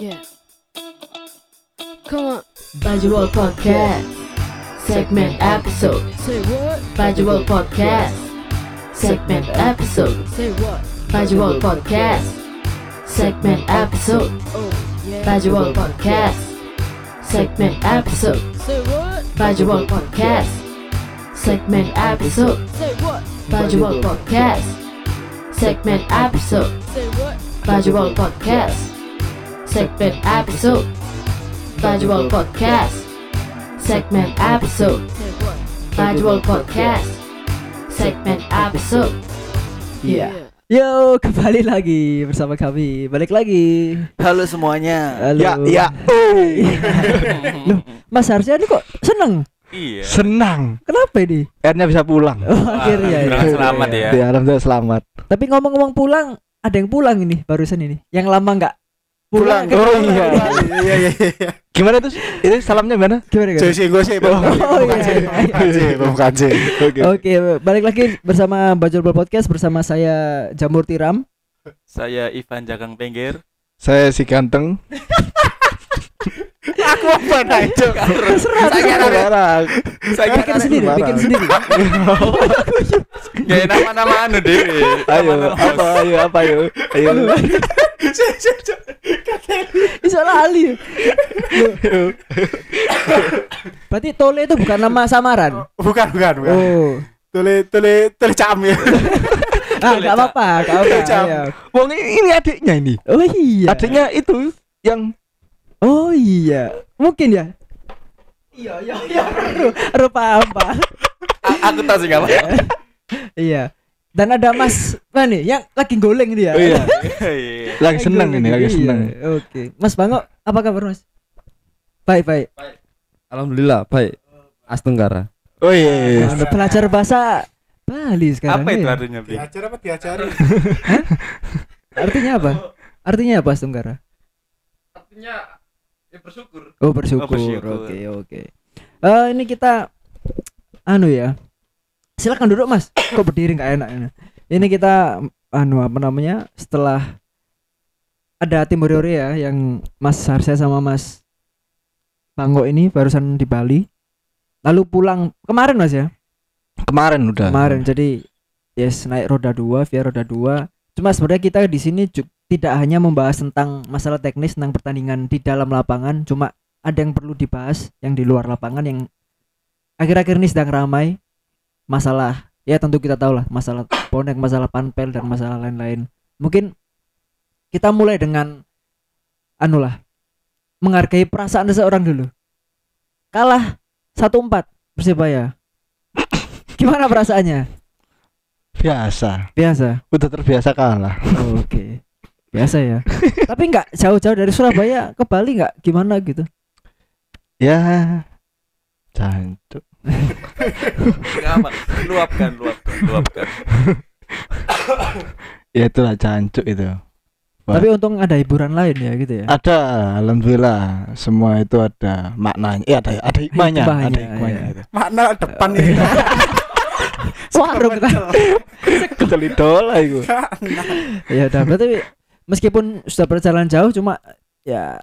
Yeah. Come on. Bajual Podcast. Segment episode. Say what? Bajual Podcast. Segment episode. Say what? Bajual Podcast. Segment episode. Oh, yeah. Bajual Podcast. Segment episode. Say what? Bajual Podcast. Segment episode. Say what? Bajual Podcast. Segment episode. Say what? Bajual Podcast. Segment episode. Bajual Podcast. Segment episode. Bajual Podcast. Segment episode. Iya. Yo, kembali lagi bersama kami. Balik lagi. Halo semuanya. Halo. Ya, ya. Loh, Mas harusnya ini kok seneng. Iya. Senang. Kenapa ini? Akhirnya bisa pulang. Oh, akhirnya ya. Alhamdulillah selamat ya. Ya, alhamdulillah selamat. Tapi ngomong-ngomong pulang, ada yang pulang ini barusan ini. Yang lama nggak pulang. Oh kan? iya. Iya iya iya. Gimana itu? Itu salamnya gimana? Gimana gimana? Jadi sih gue sih Oh, iya. bukan sih. Oke. Oke, balik lagi bersama Bajul Bol Podcast bersama saya Jamur Tiram. Saya Ivan Jagang Pengger. Saya si ganteng. Aku apa nah itu? Saya barang. Saya Bikin sendiri, bikin sendiri. Gak nama-nama anu dewe. Ayo, apa ayo apa ayo. Ayo. Iso lali. Berarti Tole itu bukan nama samaran. Bukan bukan bukan. Oh. Tule tule tule cam ya. Ah, enggak apa-apa, enggak apa-apa. Ayo. Wong ini, ini adiknya ini. Oh iya. Adiknya itu yang Oh iya. Mungkin ya. Iya, iya, iya. Ru- Rupa apa? A- Aku tahu sih apa. Iya. Dan ada Mas mana nih yang lagi goleng dia. Oh iya, Iya. lagi seneng ini, lagi Iya, seneng. Oke. Mas Bango, apa kabar Mas? Baik, baik. Alhamdulillah baik. Astenggara. Oh iya. iya. Anda pelajar bahasa Bali sekarang. Apa itu ya? artinya? Diajar apa diajari? Artinya apa? Artinya apa Tunggara? Artinya ya bersyukur. Oh bersyukur. Oh. Oke oke. Eh ini kita anu ya. Silakan duduk mas. Kok berdiri nggak enak ini? Ini kita anu apa namanya? Setelah ada Timur ya yang Mas Harsha sama Mas Banggo ini barusan di Bali. Lalu pulang kemarin mas ya? Kemarin udah. Kemarin. Jadi yes naik roda dua via roda dua. Cuma sebenarnya kita di sini tidak hanya membahas tentang masalah teknis tentang pertandingan di dalam lapangan, cuma ada yang perlu dibahas yang di luar lapangan yang akhir-akhir ini sedang ramai masalah ya tentu kita tahu lah masalah bonek, masalah panpel dan masalah lain-lain. Mungkin kita mulai dengan anu lah menghargai perasaan seseorang dulu. Kalah 1-4 Persibaya. Gimana perasaannya? Biasa. Biasa. Udah terbiasa kalah. Oke. Biasa ya. Tapi nggak jauh-jauh dari Surabaya ke Bali nggak gimana gitu. Ya. Jancuk. Gak apa. Luapkan, luapkan, luapkan. Ya itulah jancuk itu. Wah. Tapi untung ada hiburan lain ya gitu ya. Ada, alhamdulillah semua itu ada maknanya. Eh ada ada hikmahnya, Hikmahnya, ada hikmahnya. iya. itu. Makna depan ini. Warung kan. Kecil idola itu. ya udah berarti meskipun sudah berjalan jauh cuma ya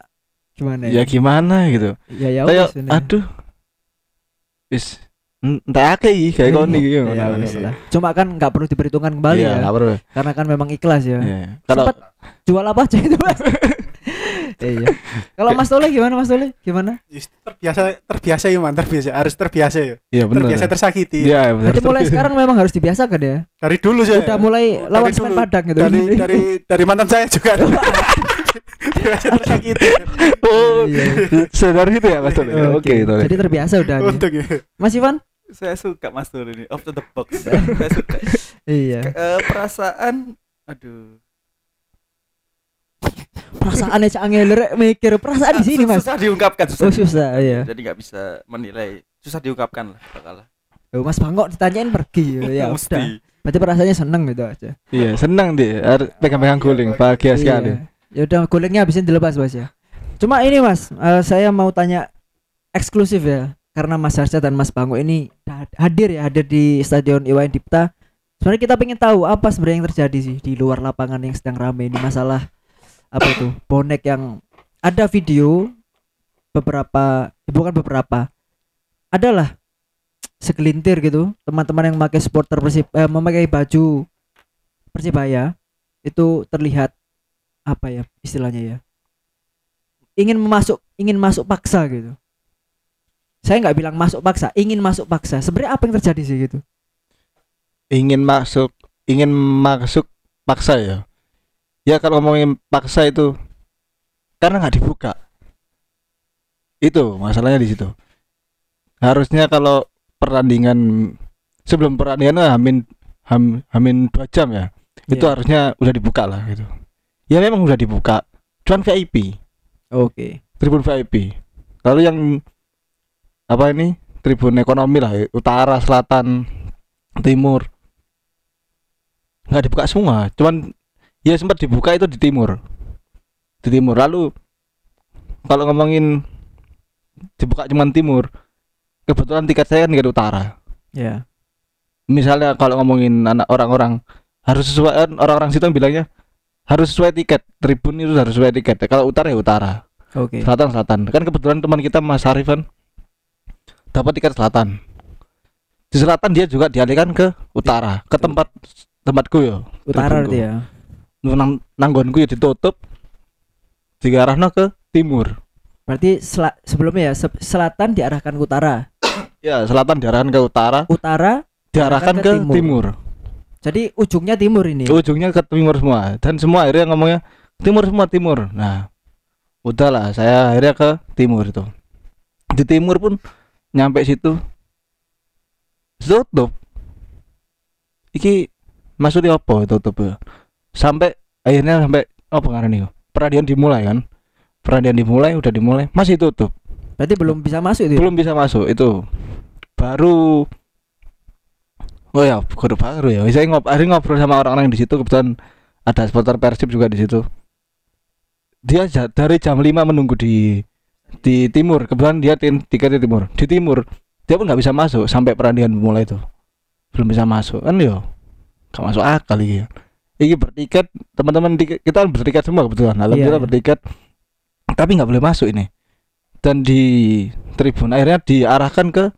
gimana Ya ya? gimana gitu. Ya ya Kayak ini. aduh. Wis entah akeh kayak. Ya wis lah. Cuma kan nggak perlu diperhitungkan kembali Iya, ya. nggak perlu. Karena kan memang ikhlas ya. Iya. Kalau jual apa aja itu Mas? iya. Kalau Mas Tole gimana Mas Tole? Gimana? Terbiasa terbiasa ya man terbiasa harus terbiasa ya. iya benar. Terbiasa tersakiti. Iya, benar. Berarti mulai sekarang memang harus dibiasakan ya. Dari dulu sih. Udah mulai lawan Dari semen dulu. Padang gitu. Dari dari dari mantan saya juga. Terbiasa tersakiti. Oh, Iya. sadar gitu ya Mas Tole? Oke. Jadi terbiasa udah. Untuk ya. Mas Ivan? Saya suka Mas Tur ini. Off the box. Saya suka. Iya. Eh, perasaan aduh. Perasaan aja angel rek mikir perasaan di sini Mas. Susah diungkapkan, susah. Oh susah iya. Jadi nggak bisa menilai. Susah diungkapkan lah kalah. Oh, Mas Bangok ditanyain pergi ya udah. Mesti. Berarti perasaannya seneng gitu aja. Iya, senang dia. Harus pegang-pegang guling, bahagia sekali. Iya. Ya udah golengnya habisin dilepas Mas ya. Cuma ini Mas, eh, saya mau tanya eksklusif ya. Karena Mas Harsha dan Mas Bango ini ha- hadir ya, hadir di Stadion Iwayan Dipta. Sebenarnya kita pengen tahu apa sebenarnya yang terjadi sih di luar lapangan yang sedang ramai ini masalah apa itu? Bonek yang ada video beberapa bukan beberapa adalah segelintir gitu. Teman-teman yang memakai supporter persib eh, memakai baju persibaya itu terlihat apa ya istilahnya ya? Ingin masuk ingin masuk paksa gitu. Saya nggak bilang masuk paksa ingin masuk paksa. Sebenarnya apa yang terjadi sih gitu? Ingin masuk ingin masuk paksa ya ya kalau ngomongin paksa itu karena nggak dibuka. Itu masalahnya di situ. Harusnya kalau pertandingan sebelum pertandingan hamin ham, hamin dua jam ya itu Iya. harusnya udah dibuka lah gitu. Ya memang udah dibuka. Cuman VIP oke. Tribun VIP lalu yang apa ini? Tribun ekonomi lah utara selatan timur. Nggak dibuka semua cuman ya sempat dibuka itu di timur. Di timur. Lalu kalau ngomongin dibuka cuman timur kebetulan tiket saya kan tiket utara. Ya. Misalnya kalau ngomongin anak orang-orang harus sesuai kan orang-orang situ bilangnya harus sesuai tiket tribun itu harus sesuai tiket. Kalau utara ya utara. Oke. Selatan selatan. Kan kebetulan teman kita Mas Arif kan dapat tiket selatan. Di selatan dia juga dialihkan ke utara ke tempat tempatku ya utara tribunku. Nang nanggonku ya ditutup diarahno ke timur. Berarti sela- sebelumnya ya se- selatan diarahkan ke utara? Ya selatan diarahkan ke utara utara diarahkan ke ke timur. timur, jadi ujungnya timur ini? Ujungnya ke timur semua dan semua akhirnya ngomongnya timur semua timur. Nah udahlah saya akhirnya ke timur itu. Di timur pun nyampe situ. Tutup. Iki maksudnya apa tutup ya sampai akhirnya sampai apa ngarani nih peradian dimulai kan? Peradian dimulai udah dimulai masih tutup. Berarti belum bisa masuk itu ya? belum bisa masuk itu. Baru oh ya baru baru ya. Saya ngob hari ngobrol sama orang-orang di situ kebetulan ada supporter persib juga di situ. Dia dari jam 5 menunggu di di timur. Kebetulan dia tim tiket di timur. Di timur dia pun nggak bisa masuk sampai perandingan mulai itu. Belum bisa masuk kan yo. Gak masuk akal iki iki bertiket teman-teman kita bertiket semua kebetulan. Alhamdulillah iya. bertiket tapi nggak boleh masuk ini. Dan di tribun akhirnya diarahkan ke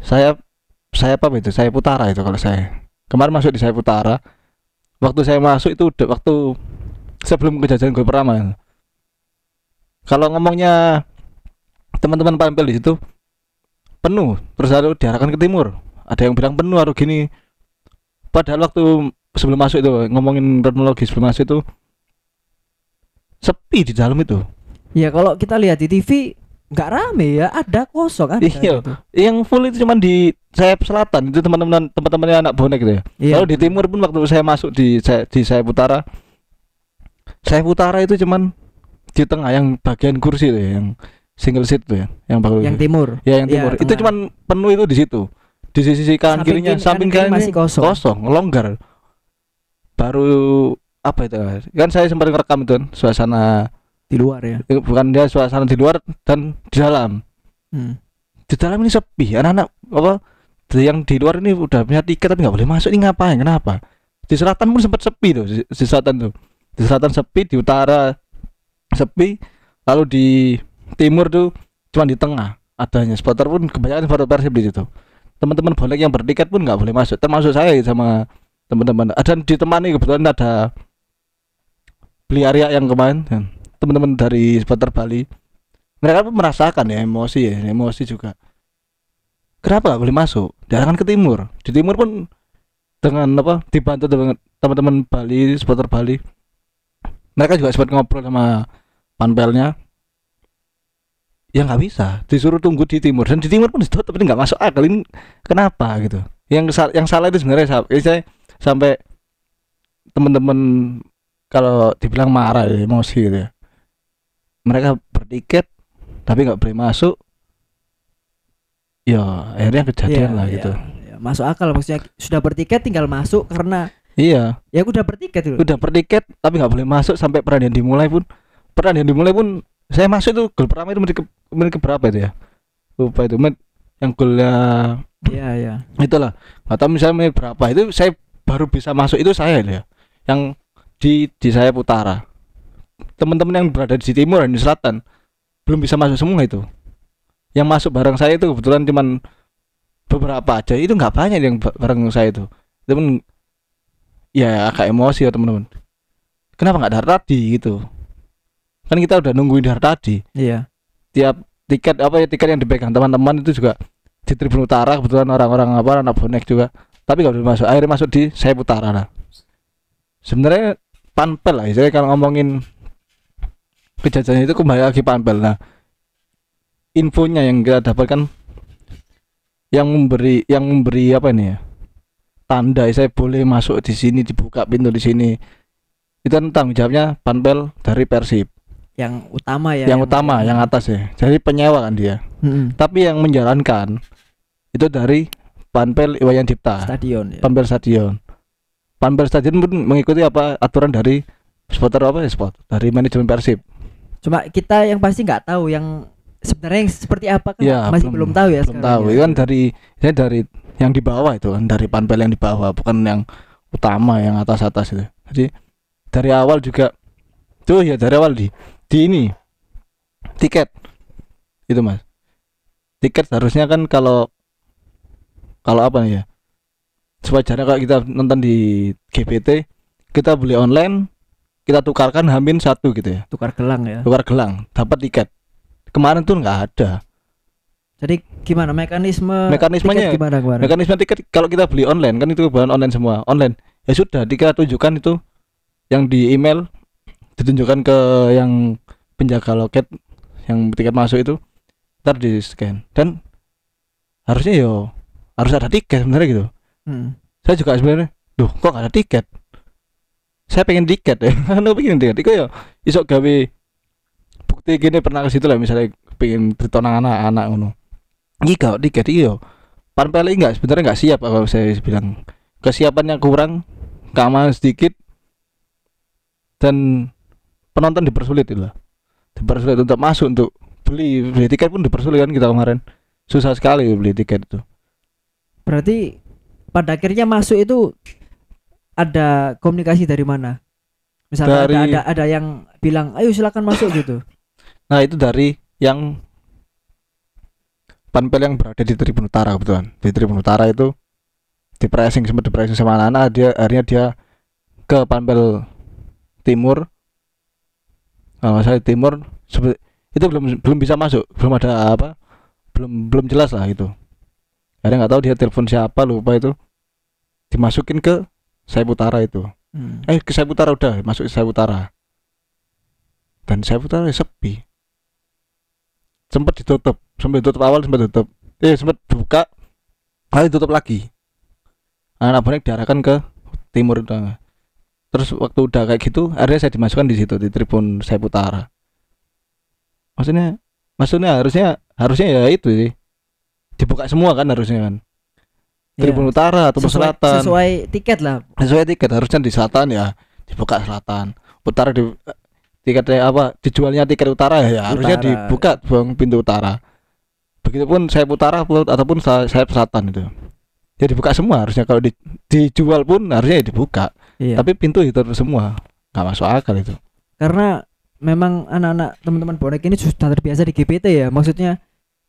saya saya apa itu? Saya utara itu kalau saya. Kemarin masuk di saya utara. Waktu saya masuk itu udah waktu sebelum kejadian gue pertama. Kalau ngomongnya teman-teman pampel di situ penuh. Terus lalu diarahkan ke timur. Ada yang bilang penuh atau gini. Padahal waktu sebelum masuk itu ngomongin kronologi sebelum masuk itu sepi di dalam itu ya kalau kita lihat di TV nggak rame ya ada kosong ada Iya. gitu. yang full itu cuman di sayap selatan itu teman-teman teman-temannya anak bonek gitu ya Iya. Kalau di timur pun waktu saya masuk di saya- di sayap utara, sayap utara itu cuman di tengah yang bagian kursi itu ya, yang single seat tuh ya, yang bagus. yang timur ya yang timur. itu tengah. cuman penuh itu di situ. Di sisi kanan Samping kirinya, kiri- samping kanan kanan masih kosong. kosong, longgar. Baru apa itu? Kan saya sempat ngerekam itu kan, suasana di luar ya eh, bukan dia suasana di luar dan di dalam. Hmm. Di dalam ini sepi, anak-anak apa yang di luar ini udah punya tiket tapi nggak boleh masuk ini ngapain kenapa di selatan pun sempat sepi tuh di, di selatan tuh di selatan sepi di utara sepi lalu di timur tuh cuma di tengah adanya supporter pun kebanyakan supporter persib di situ teman-teman bonek yang bertiket pun nggak boleh masuk termasuk saya sama teman-teman. Dan ditemani kebetulan ada beli yang kemarin teman-teman dari supporter Bali. Mereka merasakan ya emosi ya emosi juga. Kenapa nggak boleh masuk? Diarahkan ke timur. Di timur pun dengan apa dibantu dengan teman-teman Bali supporter Bali. Mereka juga sempat ngobrol sama panpelnya. Ya nggak bisa disuruh tunggu di timur. Dan di timur pun ditutup tapi nggak masuk akal. Ini kenapa gitu? Yang yang salah itu sebenarnya saya sampai teman-teman kalau dibilang marah ya, emosi gitu ya. Mereka bertiket tapi nggak boleh masuk. Ya akhirnya kejadian Iya, lah iya, gitu. iya. masuk akal maksudnya sudah bertiket tinggal masuk karena iya. Ya udah bertiket itu udah bertiket tapi nggak boleh masuk sampai pertandingan dimulai pun. Pertandingan dimulai pun saya masuk itu gol pertama itu menit ke, menit ke berapa itu ya? Lupa itu menit yang golnya iya iya. itulah. Nggak tahu misalnya menit berapa. Itu saya baru bisa masuk itu saya ya yang di di saya utara. Teman-teman yang berada di timur dan di selatan belum bisa masuk semua itu. Yang masuk bareng saya itu kebetulan cuman beberapa aja. Itu nggak banyak yang ba- bareng saya itu. Temen ya agak emosi ya teman-teman kenapa nggak dari tadi gitu? Kan kita udah nungguin dari tadi. Iya. tiap tiket apa ya tiket yang dipegang teman-teman itu juga di Tribun Utara kebetulan orang-orang apa anak bonek juga tapi kalau masuk akhirnya masuk di Sayap Utara lah sebenarnya panpel lah saya kalau ngomongin kejadian itu kembali lagi panpel. Nah infonya yang kita dapatkan yang memberi yang memberi apa ini ya? Tanda saya boleh masuk di sini dibuka pintu di sini. Itu tanggung jawabnya panpel dari Persib. Yang utama ya. yang utama yang atas ya. Jadi penyewa kan dia. Mm-mm. tapi yang menjalankan itu dari Panpel Iwayan Dipta. Stadion ya. Panpel Stadion. Panpel Stadion pun mengikuti apa aturan dari supporter apa ya spot dari manajemen Persib. Cuma kita yang pasti nggak tahu yang sebenarnya yang seperti apa kan Ya, masih belum- belum, tahu ya belum tahu. ya. itu kan dari saya dari yang di bawah itu kan dari Panpel yang di bawah bukan yang utama yang atas atas itu. Jadi dari awal juga tuh ya dari awal di di ini tiket. Itu mas. Tiket harusnya kan kalau kalau apa nih ya? Sewajarnya kalau kita nonton di GPT kita beli online kita tukarkan hamin satu gitu ya. Tukar gelang ya. tukar gelang dapat tiket. Kemarin tuh nggak ada. Jadi gimana? Mekanisme Mekanismenya- tiket gimana kemarin? mekanisme tiket kalau kita beli online kan itu bahan online semua. Online. Ya sudah kita tunjukkan itu yang di email ditunjukkan ke yang penjaga loket yang tiket masuk itu. Ntar di scan dan harusnya yo harus ada tiket sebenarnya gitu. Hmm. saya juga sebenarnya duh kok gak ada tiket? Saya pengen tiket ya kan pengen tiket? Itu ya isok gawe bukti gini pernah ke situ lah misalnya pengen ditonang anak-anak ngono. Iki gak tiket iyo panpel ini enggak sebenarnya nggak siap kalau saya bilang. Kesiapannya kurang keamanan sedikit dan penonton dipersulit itu lah. Dipersulit untuk masuk untuk beli beli tiket pun dipersulit kan kita kemarin. Susah sekali beli tiket itu Berarti pada akhirnya masuk itu ada komunikasi dari mana? Misalnya ada, Dari- ada ada yang bilang, ayo silakan masuk gitu. Nah itu dari yang panpel yang berada di Tribun Utara kebetulan. Di Tribun Utara itu di pressing sempat di pressing sama anak-anak. Dia akhirnya dia ke panpel timur. Kalau saya timur itu belum belum bisa masuk. Belum ada apa belum belum jelas lah itu akhirnya nggak tahu dia telepon siapa lupa itu. Dimasukin ke Sayap Utara itu. Hmm. eh ke Sayap Utara udah masuk ke Sayap Utara dan Sayap Utara ya sepi. Sempat ditutup. Sempat ditutup awal sempat tutup eh sempat buka lalu ditutup lagi. Anak bonek diarahkan ke timur itu. Terus waktu udah kayak gitu akhirnya saya dimasukkan di situ di tribun Sayap Utara maksudnya maksudnya harusnya harusnya ya itu sih dibuka semua kan harusnya kan? Ya, tribun utara atau sesuai, selatan. sesuai tiket lah. sesuai tiket harusnya di selatan ya. Dibuka selatan. Utara di tiketnya apa dijualnya tiket utara ya, ya harusnya Utara. dibuka bang pintu utara. Begitupun sayap utara pun- ataupun sa- sayap selatan itu. Ya dibuka semua harusnya. Kalau di- dijual pun harusnya ya dibuka. Iya. tapi pintu ditutup semua. Nggak masuk akal itu. Karena memang anak-anak teman-teman bonek ini sudah terbiasa di GPT ya. Maksudnya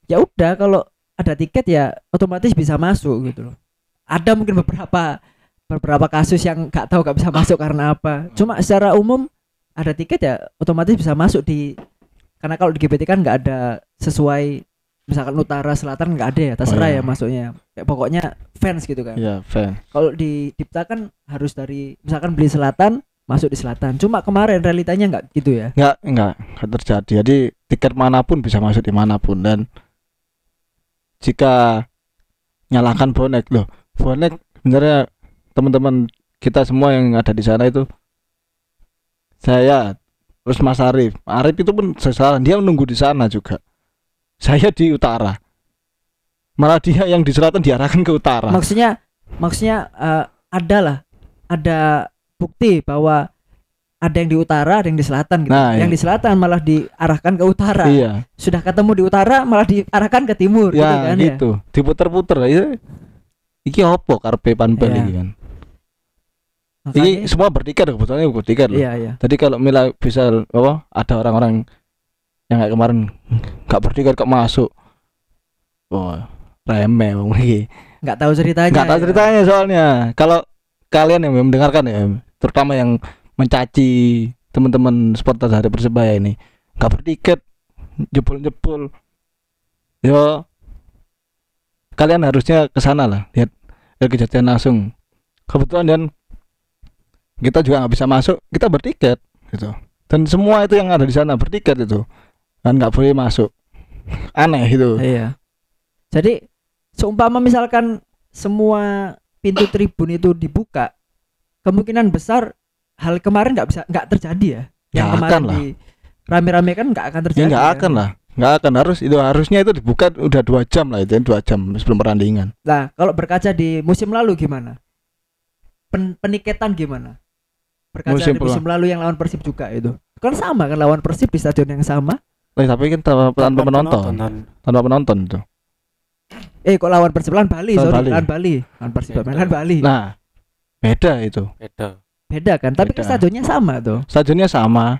ya udah kalau ada tiket ya otomatis bisa masuk gitu loh. Ada mungkin beberapa beberapa kasus yang nggak tahu nggak bisa masuk karena apa. Cuma secara umum ada tiket ya otomatis bisa masuk di karena kalau di GPT kan nggak ada sesuai misalkan utara selatan nggak ada ya terserah Oh, iya. ya masuknya. Kayak pokoknya fans gitu kan. Ya fan kalau di Dipta kan harus dari misalkan beli selatan masuk di selatan. Cuma kemarin realitanya nggak gitu ya. Nggak nggak nggak terjadi. Jadi tiket mana pun bisa masuk di mana pun dan jika nyalakan bonek loh bonek sebenarnya teman-teman kita semua yang ada di sana itu saya terus Mas Arif Arif itu pun sesalan dia menunggu di sana juga. Saya di utara. Malah dia yang di selatan diarahkan ke utara. Maksudnya maksudnya eh, ada lah ada bukti bahwa ada yang di utara ada yang di selatan gitu Nah, yang iya. di selatan malah diarahkan ke utara iya sudah ketemu di utara malah diarahkan ke timur gitu ya kan gitu diputer-puter ya iki opo karpe panpel Iya. iki kan ini semua bertiket kebetulan bertiket loh iya iya Jadi kalau Mila bisa apa ada orang-orang yang kayak kemarin nggak bertiket kok masuk. Wah, remeh wong iki. nggak tahu ceritanya Nggak tahu ya. ceritanya soalnya. Kalau kalian yang mendengarkan ya, terutama yang mencaci teman-teman supporter dari Persebaya ini nggak bertiket, jebol-jebol. Yo kalian harusnya ke sana lah, lihat kejadian langsung. Kebetulan dan kita juga nggak bisa masuk, kita bertiket gitu. Dan semua itu yang ada di sana bertiket itu, dan nggak boleh masuk. Aneh itu. Iya. Jadi seumpama misalkan semua pintu tribun itu dibuka, kemungkinan besar hal kemarin nggak bisa nggak terjadi ya. Yang Nggak kemarin akan lah. di rame-rame kan nggak akan Ya terjadi. nggak kan? akan lah, nggak akan harus itu harusnya itu dibuka udah dua jam lah itu dua jam sebelum pertandingan. Nah, kalau berkaca di musim lalu gimana? Pen peniketan gimana? Berkaca Musim di musim lalu yang lawan Persib juga itu. Kan sama kan lawan Persib di stadion yang sama. Eh, tapi kan tanpa, tanpa penonton, penontonan. tanpa penonton itu. Eh kok lawan Persib lawan Bali, Lawan sorry, Bali. lawan Bali. Lawan Persib lawan Bali. Nah, beda itu. Beda. Beda kan? Tapi kan Beda. stadionnya sama tuh. Stadionnya sama.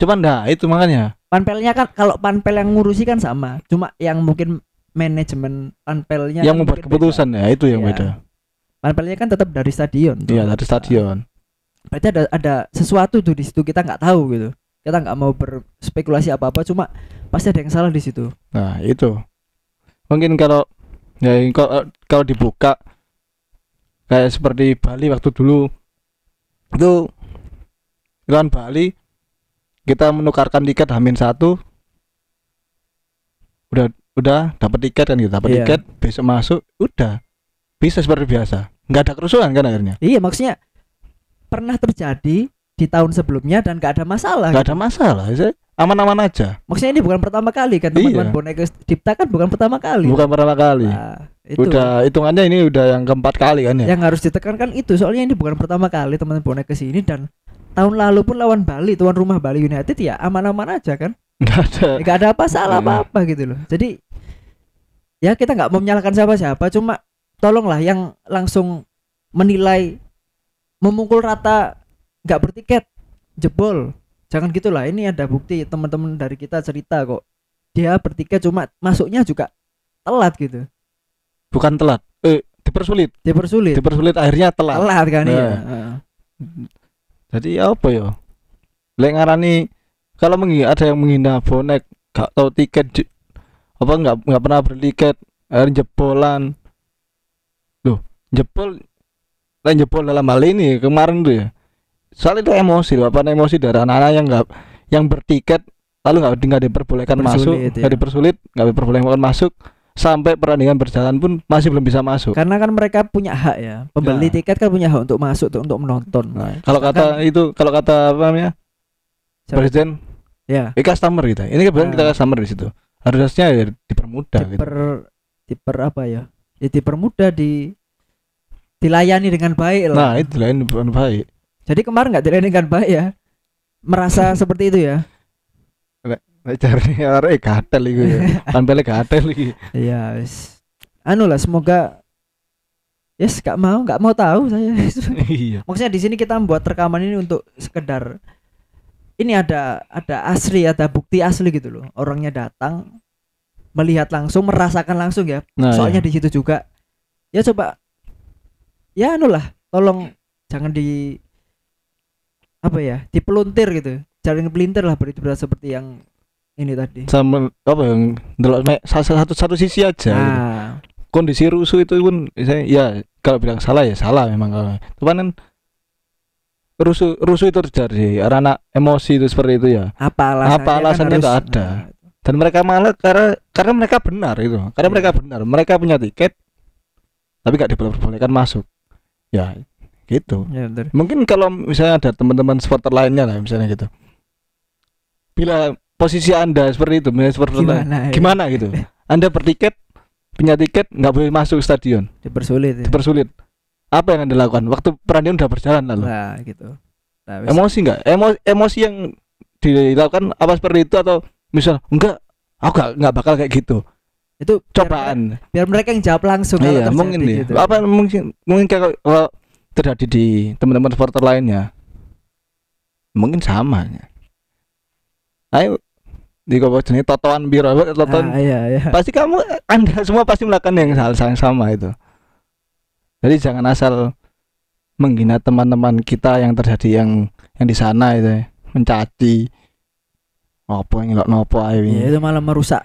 Cuman nah itu makanya. Panpelnya kan kalau panpel yang ngurusi kan sama. Cuma yang mungkin manajemen panpelnya yang kan membuat keputusan ya itu yang Iya. beda. beda. Panpelnya kan tetap dari stadion. tuh. Iya dari stadion. Berarti ada ada sesuatu tuh di situ kita nggak tahu gitu. Kita nggak mau berspekulasi apa-apa. Cuma pasti ada yang salah di situ. Nah itu. Mungkin kalau ya kalau, kalau dibuka kayak seperti Bali waktu dulu itu lawan Bali kita menukarkan tiket Hamin satu udah udah dapat tiket kan gitu dapat Iya. tiket besok masuk udah bisa seperti biasa nggak ada kerusuhan kan akhirnya Iya maksudnya pernah terjadi di tahun sebelumnya dan nggak ada masalah. nggak gitu. ada masalah saya aman-aman aja Maksudnya ini bukan pertama kali kan teman-teman Iya. boneka kan bukan pertama kali. bukan pertama kali Nah, itu. udah hitungannya ini udah yang keempat kali kan ya Yang harus ditekankan itu soalnya ini bukan pertama kali teman-teman bonek ke sini dan tahun lalu pun lawan Bali tuan rumah Bali United ya aman-aman aja kan. nggak ada Ya, nggak ada apa salah apa-apa gitu loh. Jadi ya kita nggak mau menyalahkan siapa-siapa cuma tolonglah yang langsung menilai memukul rata nggak bertiket jebol jangan gitulah ini ada bukti teman-teman dari kita cerita kok. Dia bertiket cuma masuknya juga telat gitu. Bukan telat. Eh dipersulit. Dipersulit. Dipersulit akhirnya telat. Telat kan Nah. ya jadi apa ya? Lek ngarani kalau mengi- ada yang menghina bonek gak tahu tiket apa nggak nggak pernah bertiket akhirnya jebolan. Loh jebol lain jebol dalam hal ini kemarin tuh ya soalnya itu emosi apa emosi dari anak-anak yang nggak yang bertiket lalu nggak nggak diperbolehkan masuk nggak ya. dipersulit nggak diperbolehkan masuk sampai pertandingan berjalan pun masih belum bisa masuk. Karena kan mereka punya hak ya. Pembeli Nah. tiket kan punya hak untuk masuk tuh, untuk menonton. Nah, kalau kata itu kalau kata apa namanya? Presiden? Ya. Eh customer kita. Ini kebetulan Nah. kita customer di situ. Harusnya ya dipermudah gitu. diper diper apa ya? Ya dipermudah di dilayani dengan baik lah. Nah itu lain bukan baik jadi kemarin nggak dilayani dengan baik ya? Merasa seperti itu ya? Cari arek gatel iku ya. Tampilnya gatel iki. Iya wis. Anu lah semoga yes gak mau nggak mau tahu saya. Iya. Maksudnya di sini kita membuat rekaman ini untuk sekedar ini ada ada asli ada bukti asli gitu loh. Orangnya datang melihat langsung merasakan langsung ya. Nah soalnya iya. di situ juga. Ya coba. Ya anu lah tolong jangan di apa ya dipeluntir gitu. Jangan pelintir lah berita berita seperti yang ini tadi. Sama apa yang delok me- sa- satu satu sisi aja gitu. nah. Kondisi rusuh itu pun saya ya kalau bilang salah ya salah memang kalau. Cuman kan rusuh rusuh itu terjadi karena emosi itu seperti itu ya. Apa alasannya? Apa kan alasannya harus- nggak ada. nah, dan mereka malah karena karena mereka benar itu. Karena Iya. mereka benar. Mereka punya tiket tapi nggak diperbolehkan masuk. Ya gitu. Ya betul. mungkin kalau misalnya ada teman-teman supporter lainnya lah misalnya gitu. Bila posisi anda seperti itu misalnya supporter lain, gimana ya? gimana gitu? Anda bertiket punya tiket nggak boleh masuk stadion. Dipersulit ya. dipersulit. Apa yang anda lakukan? Waktu pertandingan udah berjalan lalu. Nah gitu. Nah, emosi nggak? Emosi emosi yang dilakukan apa seperti itu atau misal enggak aku nggak nggak bakal kayak gitu. Itu biar- cobaan. biar mereka yang jawab langsung iya mungkin nih. gitu. apa mungkin mungkin kalau kalau terjadi di teman-teman supporter lainnya. Mungkin sama ya. ayo di kau jenis totoan biro totoan Ah, iya iya. Pasti kamu anda semua pasti melakukan yang hal yang sama itu. Jadi jangan asal menghina teman-teman kita yang terjadi yang yang di sana itu mencaci. Apa yang ngelok nopo ayo. Ya, itu malah merusak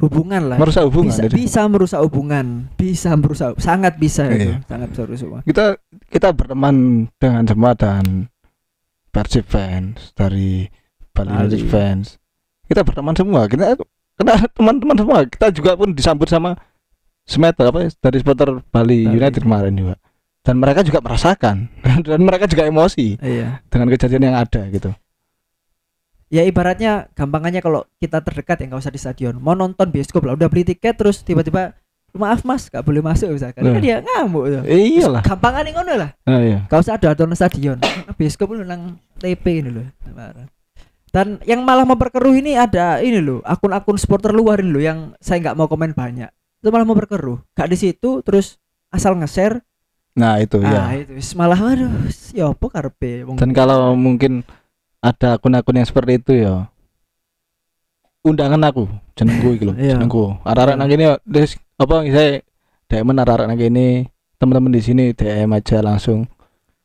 hubungan lah. Merusak hubungan bisa, jadi. bisa merusak hubungan. Bisa merusak sangat bisa itu Iya. sangat bisa merusak hubungan. kita kita berteman dengan semua dan Persib fans dari Bali. United fans. Kita berteman semua. Kita karena teman-teman semua. Kita juga pun disambut sama Smet apa ya, dari supporter Bali, Bali. United kemarin juga. Dan mereka juga merasakan. Dan mereka juga emosi iya. dengan kejadian yang ada gitu ya ibaratnya gampangannya kalau kita terdekat ya nggak usah di stadion. Mau nonton bioskop lah udah beli tiket terus tiba-tiba maaf mas gak boleh masuk misalkan. Nah. kan dia ngamuk tuh. Eh, iyalah. gampangannya ngono lah. Nah, iya. Gak usah ada aturan stadion. Nah, bioskop lu nang TP ini loh dan yang malah memperkeruh ini ada ini loh akun-akun supporter luar ini loh yang saya nggak mau komen banyak. Itu malah memperkeruh. Gak di situ terus asal nge-share. Nah itu ah ya itu malah waduh ya apa wong dan kalau mungkin ada akun-akun yang seperti itu ya undangan aku jenengku iki lho Iya. jenengku arek-arek Iya. nang kene des apa saya DM arek-arek nang kene teman-teman di sini DM aja langsung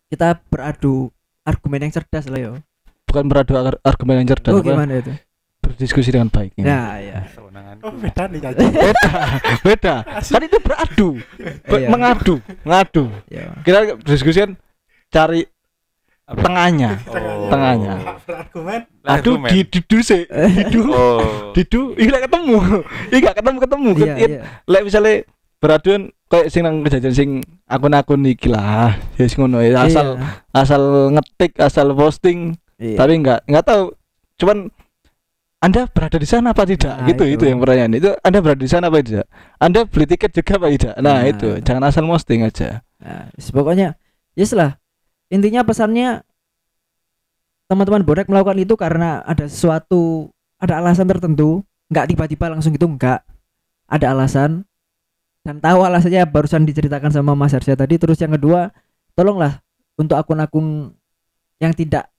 kita beradu argumen yang cerdas lah yo bukan beradu ar- argumen yang cerdas oh gimana itu berdiskusi dengan baik ini. nah ya Kewenanganku. Oh, beda nih Caca. beda beda kan itu beradu Be- Iya. mengadu ngadu ya kita berdiskusi kan cari Apa? tengahnya Oh. Tengahnya. Berargumen. aduh Argumen. di didu sih didu Oh. didu ini gak ketemu ini gak ketemu ketemu iya iya lek misalnya beraduan kayak sing nang kejadian sing akun-akun iki lah ya sing ngono ya asal asal ngetik asal posting iya. tapi nggak nggak tahu cuman anda berada di sana apa tidak Nah, gitu itu. itu. yang pertanyaan itu anda berada di sana apa tidak anda beli tiket juga apa tidak nah, Nah. itu jangan asal posting aja Nah, yes, pokoknya yes lah. Intinya pesannya teman-teman bonek melakukan itu karena ada sesuatu, ada alasan tertentu, nggak tiba-tiba langsung itu enggak. Ada alasan dan tahu alasannya barusan diceritakan sama Mas Harsha tadi. Terus yang kedua, tolonglah untuk akun-akun yang tidak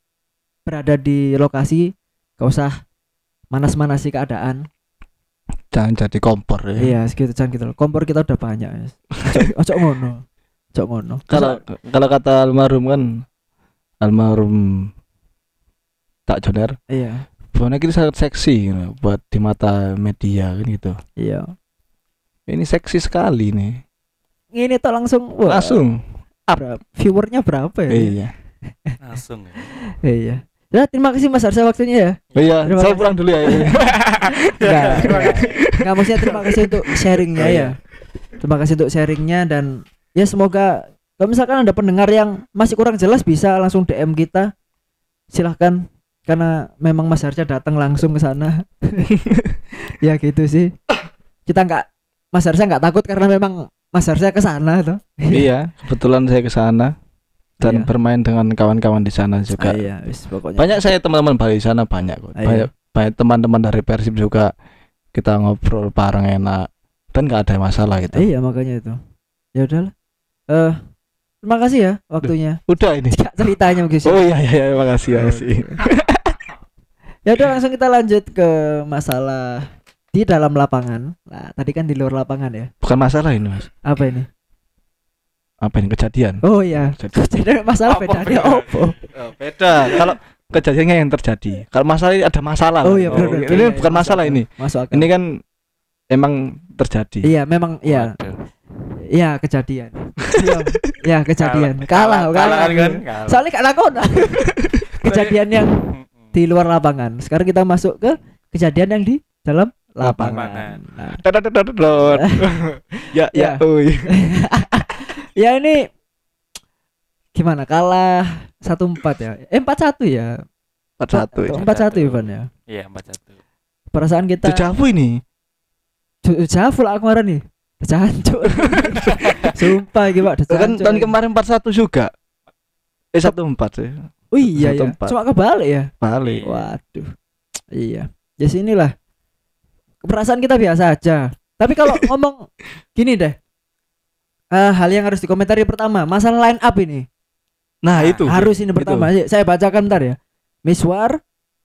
berada di lokasi, gak usah manas-manasi keadaan. jangan jadi kompor ya Iya, segitu jangan gitu. Kompor kita udah banyak. Ojo ngono. Ojo ngono. kalau kalau kata almarhum kan almarhum tak joner iya. bonek itu sangat seksi gitu, buat di mata media kan gitu Iya. ini seksi sekali nih Ini tuh langsung wah, langsung berapa- viewernya berapa ya? iya Langsung ya. Iya. Ya, terima kasih Mas Arsa waktunya ya. Oh iya Terima saya kasih. pulang dulu ya Enggak. Enggak maksudnya terima kasih untuk sharingnya Oh, iya. ya. Terima kasih untuk sharingnya dan ya semoga kalau misalkan ada pendengar yang masih kurang jelas bisa langsung DM kita. Silahkan karena memang Mas Arsa datang langsung ke sana. ya gitu sih. Kita nggak Mas Arsa nggak takut karena memang Mas Arsa ke sana tuh. iya kebetulan saya ke sana dan Iya. bermain dengan kawan-kawan di sana juga Ah, iya, wis, pokoknya. banyak saya teman-teman Bali di sana banyak kok Ah, banyak banyak teman-teman dari Persib juga kita ngobrol bareng enak dan nggak ada masalah gitu Iya makanya itu. Ya udahlah. Eh terima kasih ya waktunya. udah ini Tidak ceritanya mungkin. oh iya iya iya makasih makasih ya udah langsung kita lanjut ke masalah di dalam lapangan. Nah, tadi kan di luar lapangan ya. bukan masalah ini mas Apa ini? apa ini kejadian Oh iya. Jadi masalah Apa bedanya beda? opo? Oh, beda kalau kejadiannya yang terjadi kalau masalah ini ada masalah Oh iya benar. ini, benar. ini Iya, bukan masuk masalah akal. ini Masuk akal. ini kan emang terjadi Iya, memang iya. Iya, kejadian. Iya, Iya, kejadian. Kalah, kalah kalah. kan kalah. Soalnya gak lakon. kejadian yang di luar lapangan. Sekarang kita masuk ke kejadian yang di dalam lapangan. Lapangan. Nah, ya Ya. ya uy ya ini gimana kalah satu empat ya eh empat satu ya empat satu ya. empat satu Ivan ya Iya, empat satu. perasaan kita Dejavu ini jauh lah aku marah nih Jancuk Sumpah gitu pak kan tahun kemarin empat satu juga. Eh satu empat sih. Oh iya ya. Cuma kebalik ya? Balik. Waduh. Iya. Ya sinilah Perasaan kita biasa aja. Tapi kalau ngomong Gini deh. Eh, hal yang harus dikomentari pertama masalah line up ini. Nah, itu. harus ini Itu. pertama. Ayo, saya bacakan bentar ya. Miswar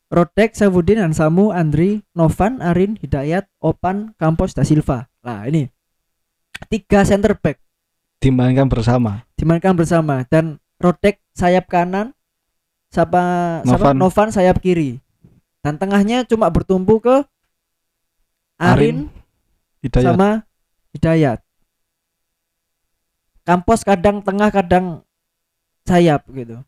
Rodek, Safudin, Ansamu, Andri, Novan, Arin, Hidayat, Opan, Campos, Da Silva. Nah ini tiga center back dimainkan bersama. dimainkan bersama dan Rodek sayap kanan, siapa siapa Novan. Novan sayap kiri dan tengahnya cuma bertumpu ke Arin, Hidayat. sama Hidayat. Campos kadang tengah kadang sayap gitu.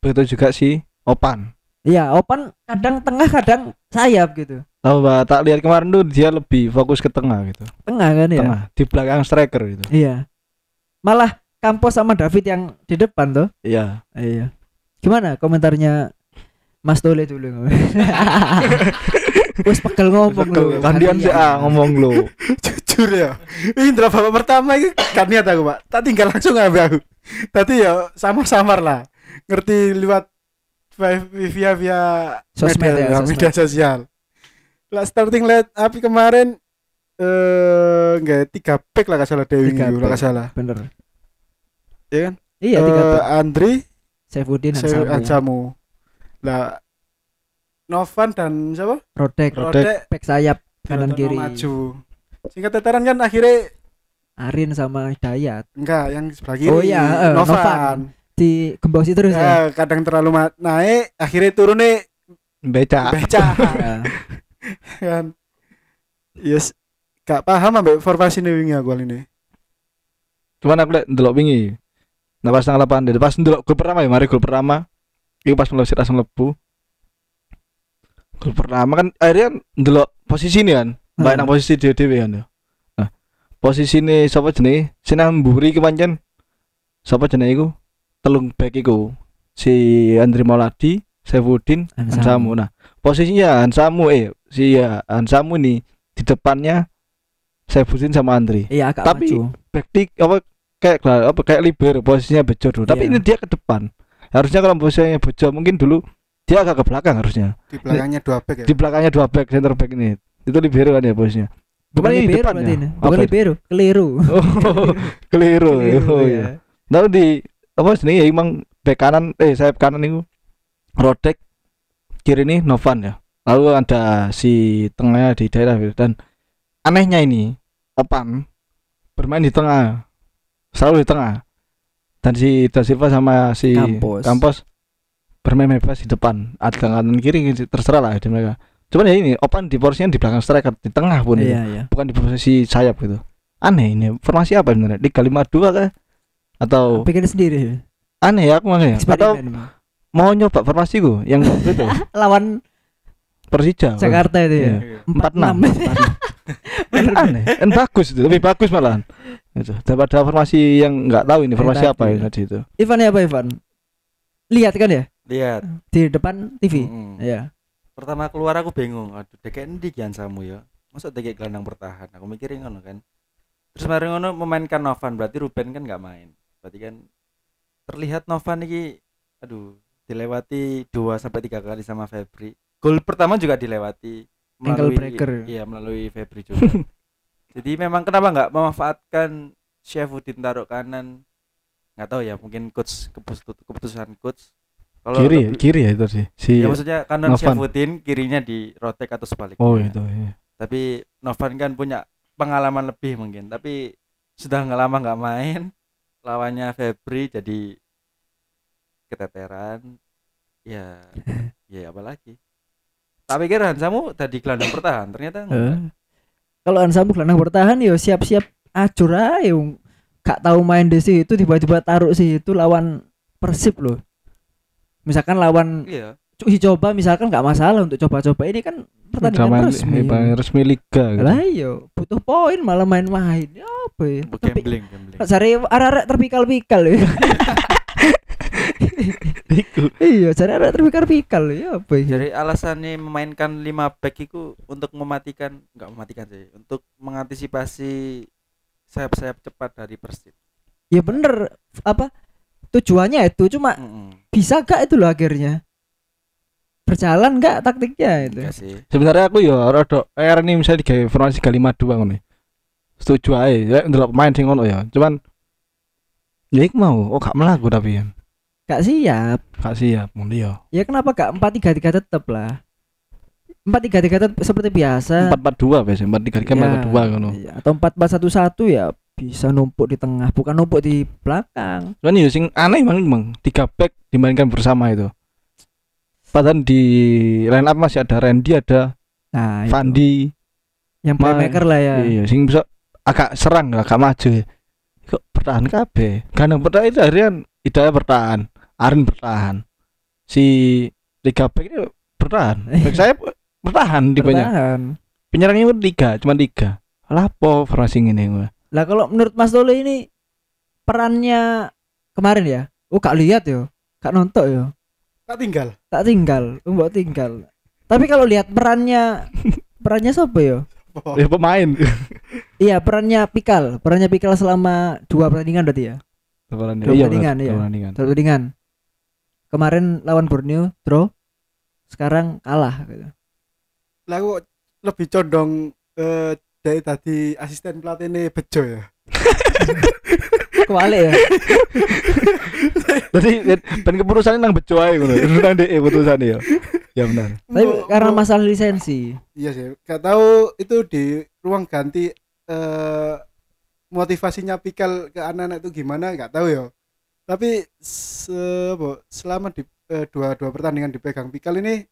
Begitu juga si Opan. Iya, Opan kadang tengah kadang sayap gitu. Tahu Mbak, tak lihat kemarin tuh dia lebih fokus ke tengah gitu. Tengah kan ya? Tengah, di belakang striker gitu. Iya. Malah Campos sama David yang di depan tuh. Iya. Iya. Gimana komentarnya Mas Tole dulu? Wes pegel ngomong lu. Gantian sih ah ngomong lu. Jujur ya. Ini adalah babak pertama itu kan niat aku, Pak. Tak tinggal langsung ambil aku. Tadi ya sama-samar lah. Ngerti lewat vi- via via Sosmed media, ya, sosmed. media sosial. Lah starting light api kemarin eh enggak tiga back lah gak salah Dewi Tiga lah back. gak salah. Bener. Ya kan? Iya, tiga Eh, back. Andri, Saifuddin dan Sew- Samu. ya. Ansamu. Lah Novan dan siapa? Rodek, Rodek. back sayap kanan kiri. maju. Singkat teteran kan akhirnya Arin sama Hidayat enggak yang sebelah kiri. Oh iya, eh, Novan. Novan. di gembosi terus ya. Ya, kadang terlalu naik, akhirnya turun nih Beca. beca. kan. Yes, gak paham ambek formasi ini wingi aku ini. Cuman aku liat ndelok wingi. Nah pas tanggal 8 deh. Pas ndelok gol pertama ya, mari gol pertama. Iku pas mlebu langsung lebu. Gol pertama kan akhirnya kan ndelok posisi ini kan. Mbak Hmm. nang posisi dhewe-dhewe kan. ya. Nah, posisi ini sapa jenenge? Sinang mburi ki pancen. Sapa jenenge iku? Telung back iku. Si Andri Mauladi, Saifuddin. Ansamu. Nah, posisinya Ansamu eh si ya Ansamu nih di depannya Saifuddin sama Andri. Iya, agak Tapi- maju. Back di apa kayak apa kayak libero posisinya bejo dulu. Tapi Iya. ini dia ke depan. Harusnya kalau posisinya bejo mungkin dulu dia agak ke belakang harusnya. Di belakangnya dua back ya. Di belakangnya dua back center back ini. Itu libero kan ya posisinya. Bukan Cuman ini libero depannya. berarti ini. Bukan Apa? libero, keliru. Oh, keliru. Keliru, Oh, ya. iya. Lalu di apa sini ya emang back kanan eh sayap kanan itu Rodek kiri ini Novan ya. Lalu ada si tengahnya di daerah gitu. dan anehnya ini Opan bermain di tengah selalu di tengah dan si Da Silva sama si Campos. Campos bermain bebas di depan ada kanan kiri terserah lah di mereka cuman ya ini Opan di porsinya di belakang striker di tengah pun itu Iya, iya. bukan di posisi sayap gitu aneh ini formasi apa sebenarnya Liga 52 kah atau Bikin sendiri. aneh ya aku makanya atau. Mau nyoba formasi gue yang itu lawan Persija Jakarta itu ya. Iya. Empat empat enam kan aneh kan bagus itu lebih bagus malahan itu daripada formasi yang nggak tahu ini formasi apa yang tadi itu Ivan ya apa Ivan? Lihat kan ya Lihat. di depan TV. Mm-mm. Iya. Pertama keluar aku bingung. Aduh, deket endi kian samu ya. Masa deket gelandang bertahan. Aku mikirin ngono kan. Terus mari ngono memainkan Novan berarti Ruben kan nggak main. Berarti kan terlihat Novan ini aduh dilewati 2 sampai tiga kali sama Febri. Gol pertama juga dilewati Ankle breaker. Iya, melalui Febri juga. Jadi memang kenapa nggak memanfaatkan Syafuddin taruh kanan? Nggak tahu ya, mungkin coach keputus- keputusan coach. Kalau kiri ya lebih- kiri ya itu sih si Ya maksudnya kanan Novan. Syafuddin, kirinya di Rotek atau sebaliknya. oh itu iya. Tapi Novan kan punya pengalaman lebih mungkin, tapi sudah nggak lama nggak main. Lawannya Febri jadi keteteran. Ya, ya apa lagi? Tak pikir Hansamu tadi gelandang bertahan, ternyata enggak. Kalau Ansamu gelandang bertahan yo siap-siap acur aja. Wong. Gak tahu main di situ tiba-tiba taruh situ lawan Persib loh. Misalkan lawan Iya. uji coba misalkan nggak masalah untuk coba-coba ini kan pertandingan resmi. resmi resmi liga gitu. Lah iya, butuh poin malah main-main. Ya apa ya? Tapi Gambling, gambling. cari arek-arek terpikal-pikal ya. iya, cari arek terpikal-pikal ya apa ya? Jadi alasannya memainkan 5 back itu untuk mematikan enggak mematikan sih, untuk mengantisipasi sayap-sayap cepat dari Persib. Ya bener apa tujuannya itu cuma Mm-mm. bisa gak itu loh akhirnya berjalan gak taktiknya itu Enggak sih. sebenarnya aku ya rada er nih misalnya di formasi 552 ngono. setuju aja ya ndelok pemain sing ngono ya cuman ya iku mau oh gak melaku tapi ya Gak siap. gak siap ngono ya Ya kenapa gak empat tiga tiga tetep lah. Empat tiga tiga tetep seperti biasa. empat empat dua biasa empat tiga tiga Ya, empat dua ngono iya. Atau empat empat satu satu ya bisa numpuk di tengah, bukan numpuk di belakang. cuman ya sing aneh emang emang tiga back dimainkan bersama itu padahal di line up masih ada Randy ada Nah. Fandi yang Ma- playmaker lah ya. iya sing bisa agak serang agak maju kok bertahan kabeh kadang bertahan itu harian Hidayah bertahan Arin bertahan si tiga back ini bertahan back saya bertahan di banyak Bertahan. penyerangnya pun tiga cuma tiga lapo formasi ini gue Lah kalau menurut Mas Dole ini perannya kemarin ya? Oh gak lihat yo, gak nonton yo, tak tinggal tak tinggal, mbok tinggal. Tapi kalau lihat perannya perannya siapa yo? oh, ya pemain Iya perannya Pikal, perannya Pikal selama dua pertandingan berarti ya? Dua pertandingan, iya. dua pertandingan. Dua pertandingan. Kemarin lawan Borneo draw, sekarang kalah. Gitu. lah kok lebih condong eh dari tadi asisten pelatih ini bejo ya Kebalik ya. Jadi dan keputusannya nang bejo ae ngono. Nang dhek keputusannya ya. Ya benar. Tapi Mbok- karena mbok- masalah lisensi. iya sih gak tahu itu di ruang ganti eh motivasinya Pikal ke anak-anak itu gimana nggak tahu ya tapi se apa, selama di eh, dua dua pertandingan dipegang Pikal ini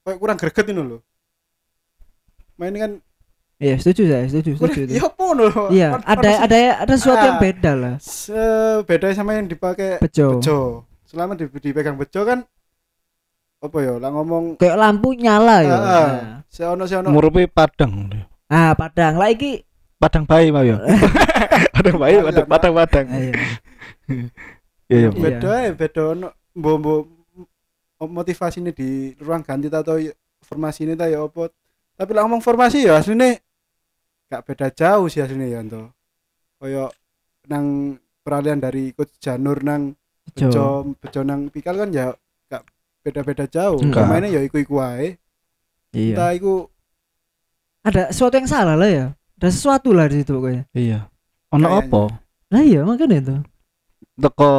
kayak kurang greget ini loh main kan Iya setuju saya, setuju, setuju. itu. ya apa loh Iya, Kon- ada ada ada sesuatu yang Ah. beda lah. se- beda sama yang dipakai Bejo. bejo selama di, dipegang bejo kan apa ya lah ngomong Kayak lampu nyala ya. Ah, ah. seono seono Murupe Padang. Ah, padang. Lah iki Padang bayi mah ya. Padang bayi, padang padang padang. Iya, iya. Beda ya beda ono mbok mbok motivasi ini di ruang ganti atau y- formasi ini ta ya apa tapi lah ngomong formasi ya aslinya gak beda jauh sih aslinya ya ento koyo nang peralihan dari coach Janur nang Bejo. bejo nang pikal kan ya gak beda-beda jauh Enggak. pemainnya ya iku-iku wae Iya. entah iku Ada sesuatu yang salah lah ya. Ada sesuatu lah di situ pokoknya. Iya. Ono apa? Lah iya makanya itu. Teko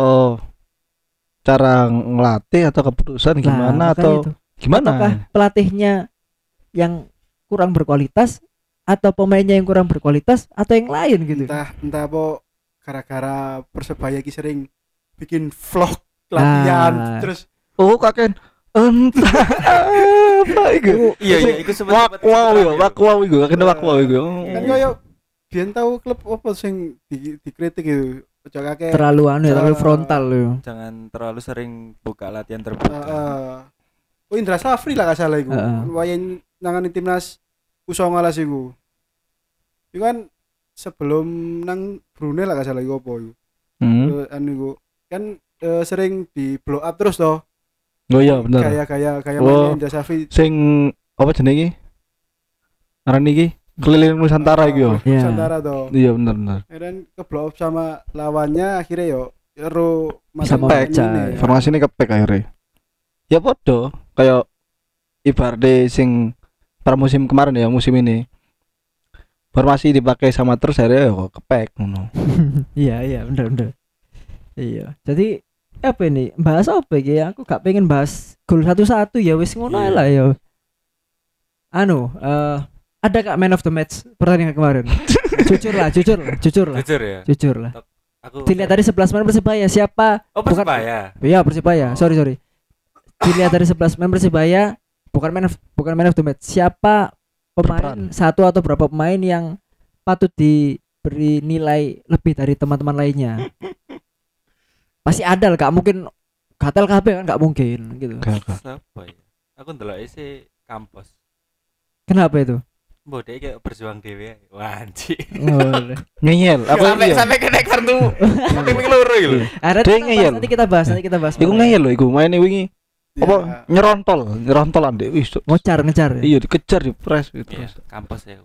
cara ngelatih atau keputusan Nah, gimana makanya atau itu. gimana? Apakah pelatihnya yang kurang berkualitas atau pemainnya yang kurang berkualitas atau yang lain gitu. entah entah apa gara-gara persebaya ki sering bikin vlog latihan Nah. terus Oh, kakek entah apa iku? Iya iya iku sempat wow yo, wak wow iku, kakek wak wow iku. kan koyo biyen tahu klub apa sing di, dikritik itu ojo kakek Terlalu anu ya, terlalu frontal ya. Jangan terlalu sering buka latihan Uh, terbuka. oh Indra Safri lah gak salah iku. Heeh. Wayan nangani timnas U19 iku. Iku kan sebelum nang Brunei lah gak salah iku apa iku. Hmm. Eh, anu iku kan eh, sering di blow up terus toh. Oh iya bener. Gaya-gaya gaya Oh. mainnya Indra Safri. Sing apa jenenge iki? Aran iki keliling Nusantara iki yo. Iya. Nusantara toh. Iya bener bener. Dan ke blow up sama lawannya akhirnya yo ero Bisa membaca, ini, ya. ya. Informasi ini kepek akhirnya. Ya podo kayak ibaratnya sing pramusim kemarin ya musim ini. Formasi dipakai sama terus akhirnya ya kok kepek ngono. iya iya bener bener iya jadi apa ini bahas apa iki aku gak pengen bahas gol satu satu ya wis ngono ae Iya. lah ya anu eh ada kak man of the match pertandingan kemarin jujur lah jujur lah jujur lah Jujur ya. jujur lah Aku dilihat dari 11 main persebaya siapa Oh bukan- Persebaya. ya persebaya Oh. sorry sorry dilihat dari 11 main persebaya bukan man of bukan man of the match siapa pemain Berperan. satu atau berapa pemain yang patut diberi nilai lebih dari teman-teman lainnya pasti ada lah gak mungkin gatel kabeh kan gak mungkin gitu Gak gak. Siapa ya? Aku ndelok isi kampus. kenapa itu Mbok dek kayak berjuang dewe. Wah, anjir. oh, Ngeyel. Aku Sampai iya. sampai kena kartu. Sampai loro iki lho. Kita bahas, ngeyel. nanti kita bahas nanti kita bahas Iku ngeyel loh iku maine wingi. Ya, Apa nyerontol, nyerontolan deh. Wis. ngocar ngecar ya? Iya dikejar di press gitu. Iya, kampus ya.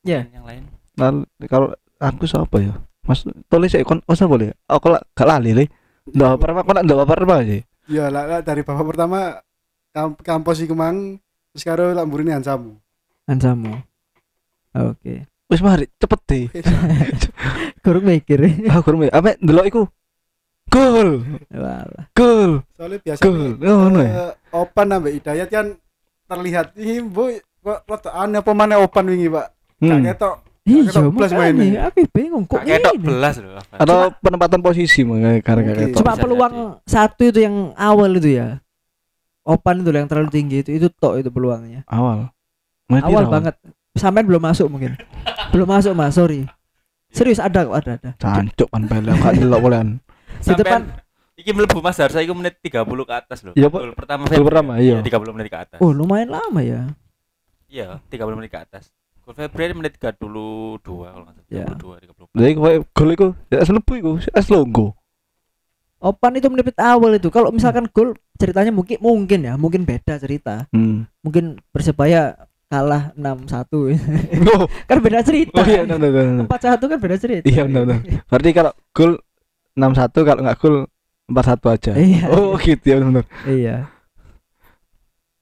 Iya. Yang lain. Nah, kalau aku siapa ya? Mas tulis saya kon oh siapa boleh? Aku lah gak lali le. Ndak apa apa ndak apa apa sih. Ya lah lah, dari babak pertama kamp kampus iku mang terus karo lak mburine Hansamu. Ansamu oke. Wis mari. Cepet deh. Kurang mikir. ah kurang ya apa? Ndelok iku. Gol. Walah. Eh, gol. Soalnya biasa gol. oh no ya? opan ambek hidayat kan terlihat ini bu kok rada aneh apa mana opan wingi pak? Hmm. ketok. Iya, mainnya. makanya aku bingung kok Kok ketok ini. belas loh. Atau penempatan posisi mungkin. karena kayak Cuma peluang satu itu yang awal itu ya. Opan itu yang terlalu tinggi itu itu tok itu peluangnya. awal Main awal banget. Sampai belum masuk mungkin. belum masuk Mas, sorry. Serius ada kok ada ada. cancuk pan pele gak delok bolehan Di depan Iki mlebu Mas harusnya iku menit 30 ke atas loh. Iya, Pak. Gol pertama Gol pertama, iya. 30 menit ke atas. Oh, lumayan lama ya. Iya, 30 menit ke atas. Gol Februari menit 32 kalau nggak salah. Ya. 32 30. jadi gol iku ya es lebu iku es logo Opan itu menit awal itu. Kalau misalkan gol ceritanya mungkin mungkin ya, mungkin beda cerita. hmm Mungkin Persebaya kalah 6-1. oh kan beda cerita. oh iya benar benar benar. 4-1 kan beda cerita. Iya, benar, benar. berarti kalau gol 6-1 kalau nggak gol 4-1 aja Iya. oh gitu ya benar Iya.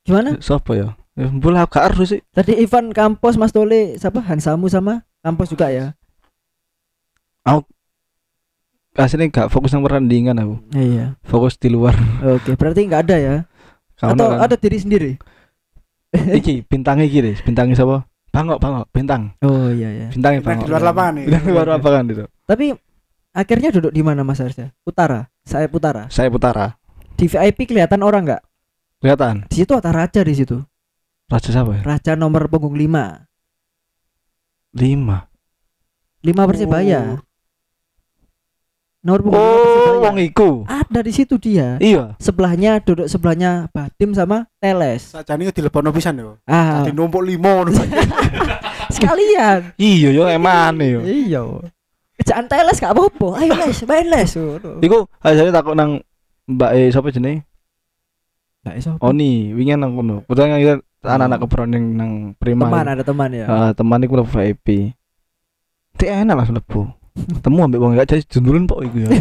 Gimana? siapa ya ya bola gak harus sih Tadi Ivan Campos, Mas Tole, siapa? Hansamu sama Campos juga ya. aslinya gak fokus sama pertandingan aku Iya. fokus di luar Oke, berarti nggak ada ya? Karena Atau kan- ada diri sendiri? iki bintangnya iki deh bintangnya siapa bangok bangok bintang Oh iya ya. bintangnya bangok di luar lapangan nih bintang di luar lapangan itu Tapi akhirnya duduk di mana Mas Arsya? Utara, saya utara. saya putara Di VIP kelihatan orang nggak? kelihatan Di situ ada raja di situ. raja siapa ya Raja nomor punggung 5. lima 5 Persebaya. Nomor punggung lima oh Persebaya. wong iku Ada di situ dia. iya Sebelahnya duduk sebelahnya Badim sama Teles. sakjane dilepono pisan yo Ah, Dadi numpuk limo sekalian. iya yo emane yo Iya. Jangan Teles gak apa-apa. Ayo les, main les. Iku aja takut nang mbak e siapa jenenge Nggak iso. Oni wingi nang kono padahal kita anak-anak keberon yang nang prima teman ada teman ya. Ah, teman iku VIP Dia enak lah mlebu temu ambek wong gak jadi jundulun pok iku ya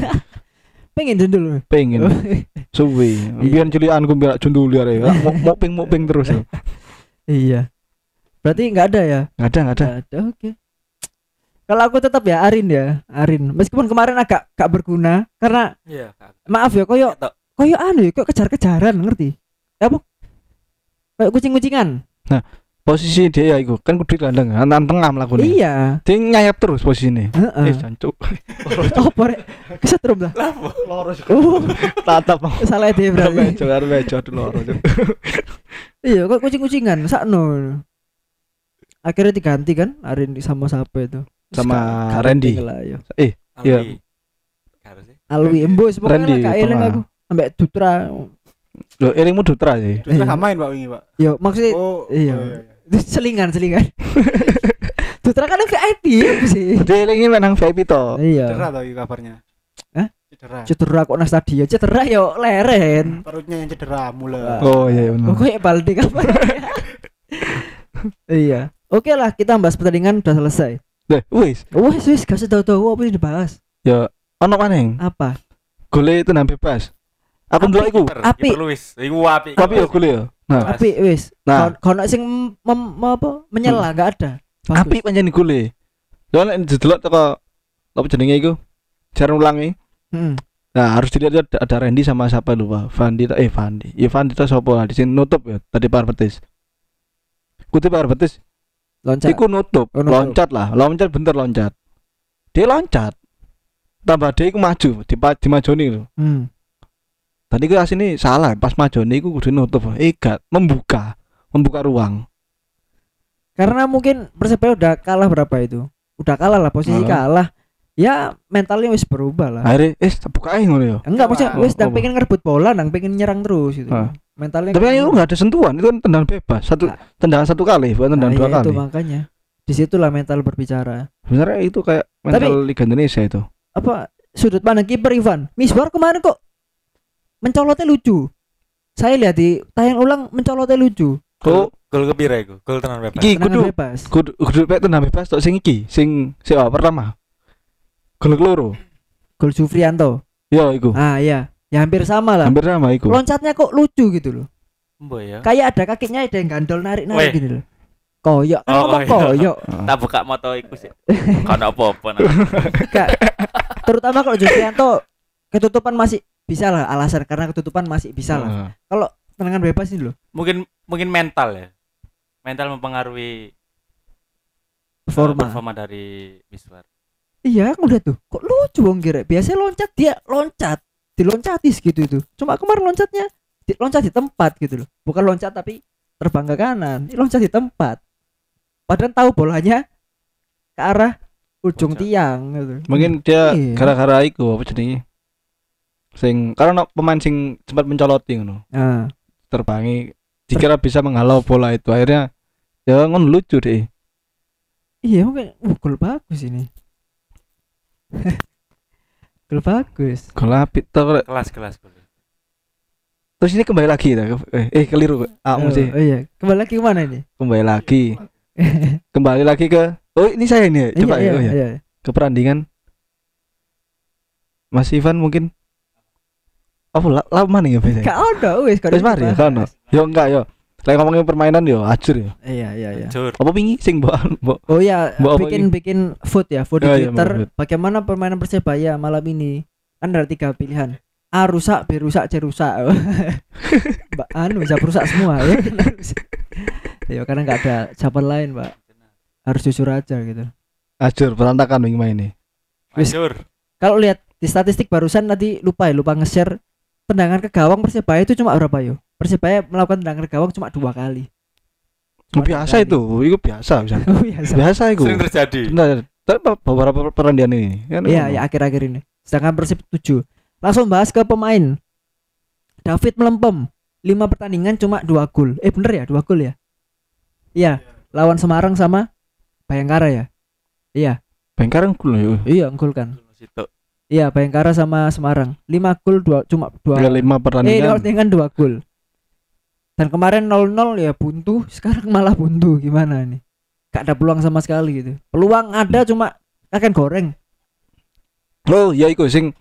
Pengen jendul. pengen suwe biar cilianku biar jundul ya mau mau ping mau ping terus ya. iya. Berarti nggak ada ya? nggak ada nggak ada ada. Oke. Kalau aku tetap ya Arin ya, Arin. Meskipun kemarin agak gak berguna karena Iya, maaf ya koyo koyo anu ya, kok kejar-kejaran ngerti? Ya apa? Kayak kucing-kucingan. Posisi dia ya iku kan kudu gelandang nang tengah mlaku nih Iya. dia nyayap terus posisinya Heeh. eh jancuk Oh, porek. Kesetrum lah. loro Oh, tatap salah dia berarti. mejo aduh loro Cuk. Iya, kok kucing-kucingan sakno. Akhirnya diganti kan Arin sama siapa itu? Sama Randy. lah, iya. Iya. Alwi. Harus sih. Alwi Embus pokoknya gak eling aku. Ambek Dutra. Loh, eringmu dutra sih. Terus Iya. gak main Pak wingi Pak Yo, maksudnya oh iya. oh, iya. Selingan selingan. Dutra kan VIP sih. Dia eringin nang VIP to. Iya. cedera tau iki kabarnya Hah? cedera Cedera kok nang stadion. Cedera yo leren. perutnya yang cedera mulai Oh iya benar. Oh, kayak Baldi kapan? iya. Oke lah, kita bahas pertandingan udah selesai. Deh, wis. Wes wes gak usah tahu-tahu apa yang dibahas. Ya ono maneng. Apa? Gole itu nang bebas. Aku Api. ndelok iku. Api. Iku api. Tapi ya gole ya. Nah. Api wes. Nah. Nah, kono sing mem, apa menyela nggak ada. Bagus. api pancen gole. Lha nek didelok teko apa jenenge iku? Jarang ulangi. Hmm. Nah, harus dilihat ada, ada Randy sama siapa lupa. Fandi ta- eh Fandi. Ya Fandi ta sapa di sini nutup ya tadi Parbetis. Kutip Parbetis Loncat. iku nutup, Oh, nutup. loncat lah, loncat bener loncat. Dia loncat. Tambah dia iku maju, di di majoni lho. Hmm. Tadi gue asini salah, pas majoni iku kudu nutup. Eh gak, membuka, membuka ruang. Karena mungkin Persebaya udah kalah berapa itu? Udah kalah lah, posisi kalah. Ya mentalnya wis berubah lah. Akhirnya eh buka aja ngono ya. Enggak maksudnya Oh, wis apa? pengen ngerebut bola, nang pengen nyerang terus gitu. Ah. Mentalnya Tapi kan itu nggak ada sentuhan, itu kan tendangan bebas. Satu Nah. tendangan satu kali, bukan tendangan Nah, dua iya, kali. itu makanya. Di situlah mental berbicara. Sebenarnya itu kayak mental Liga Indonesia itu. Apa sudut pandang kiper Ivan? Misbar kemarin kok mencolotnya lucu. Saya lihat di tayang ulang mencolotnya lucu. Oh, Gol kepira iku? Gol tenan bebas. iki kudu bebas. kudu kudu pek tendangan bebas tok sing iki, sing sing apa pertama. Gol keloro. Gol Sufrianto. Yo iku. Ah iya, ya hampir sama lah. Hampir sama iku. Loncatnya kok lucu gitu loh. Mbok ya. Kayak ada kakinya ada yang gandol narik-narik gitu loh. koyok kan Oh, ngomong koyok. koyok tak buka moto iku sih kan apa-apa nah. Terutama kalau Julianto ketutupan masih bisa lah alasan karena ketutupan masih bisa lah Heeh. tendangan bebas ini loh. Mungkin mungkin mental ya. Mental mempengaruhi eh, performa performa dari Miswar iya aku udah tuh. Kok lucu bang kira? Biasanya loncat dia loncat. Diloncati gitu itu. Cuma kemarin loncatnya di, loncat di tempat gitu loh. Bukan loncat tapi terbang ke kanan. Ini loncat di tempat. Padahal tahu bolanya ke arah ujung Pojok. tiang gitu. Mungkin dia Iya. gara-gara iku apa jenenge? Sing karena pemain sing sempat mencoloti ngono. nah, Terbangi dikira bisa menghalau bola itu akhirnya ya ngono lucu deh. iya mungkin uh, gol bagus ini gol bagus Gol apik toh. kelas kelas kelas. Terus ini kembali lagi dah. Eh, eh keliru. Ah, oh, sih. oh iya kembali lagi ke mana ini Kembali lagi. Kembali lagi ke Oh, ini saya ini. ya? Coba iya, ya. oh, iya, ya. iya. Ke perandingan Mas Ivan mungkin apa la- lama nih ya biasanya? Gak ada wis Wis mari ya kan. Yo enggak yo. Lagi ngomongin permainan yo ajur yo. Iya iya iya. Hancur. Apa pingi sing mbok mbok Oh iya, bikin bikin vote ya, di Oh iya, Twitter. Vote. Bagaimana permainan Persebaya malam ini? Kan ada tiga pilihan. A rusak, B rusak, C rusak. Mbak anu bisa rusak semua ya. ya karena nggak ada jawaban lain, Mbak. Harus jujur aja gitu. ajur berantakan wingi main ini. Hancur. Kalau lihat di statistik barusan tadi lupa ya, lupa nge-share tendangan ke gawang Persebaya itu cuma berapa yo? Persebaya melakukan tendangan ke gawang cuma dua kali. Cuma dua biasa kali. itu, itu biasa bisa. Oh, biasa. biasa itu. Sering terjadi. Benar. Tapi beberapa perandingan ini kan. Iya, ya akhir-akhir ini. Sedangkan Persib 7. Langsung bahas ke pemain. David melempem. 5 pertandingan cuma 2 gol. Eh bener ya, 2 gol ya? Iya, lawan Semarang sama Bayangkara ya? Iya, Bengkarang gol yo. iya gol kan. Situ. Iya, Bayangkara sama Semarang. 5 gol dua cuma 2 Udah lima Eh, pertandingan. lima pertandingan 2 gol. Dan kemarin 0-0 ya buntu, sekarang malah buntu gimana nih? Gak ada peluang sama sekali gitu. Peluang ada cuma akan goreng. Oh, ya iku sing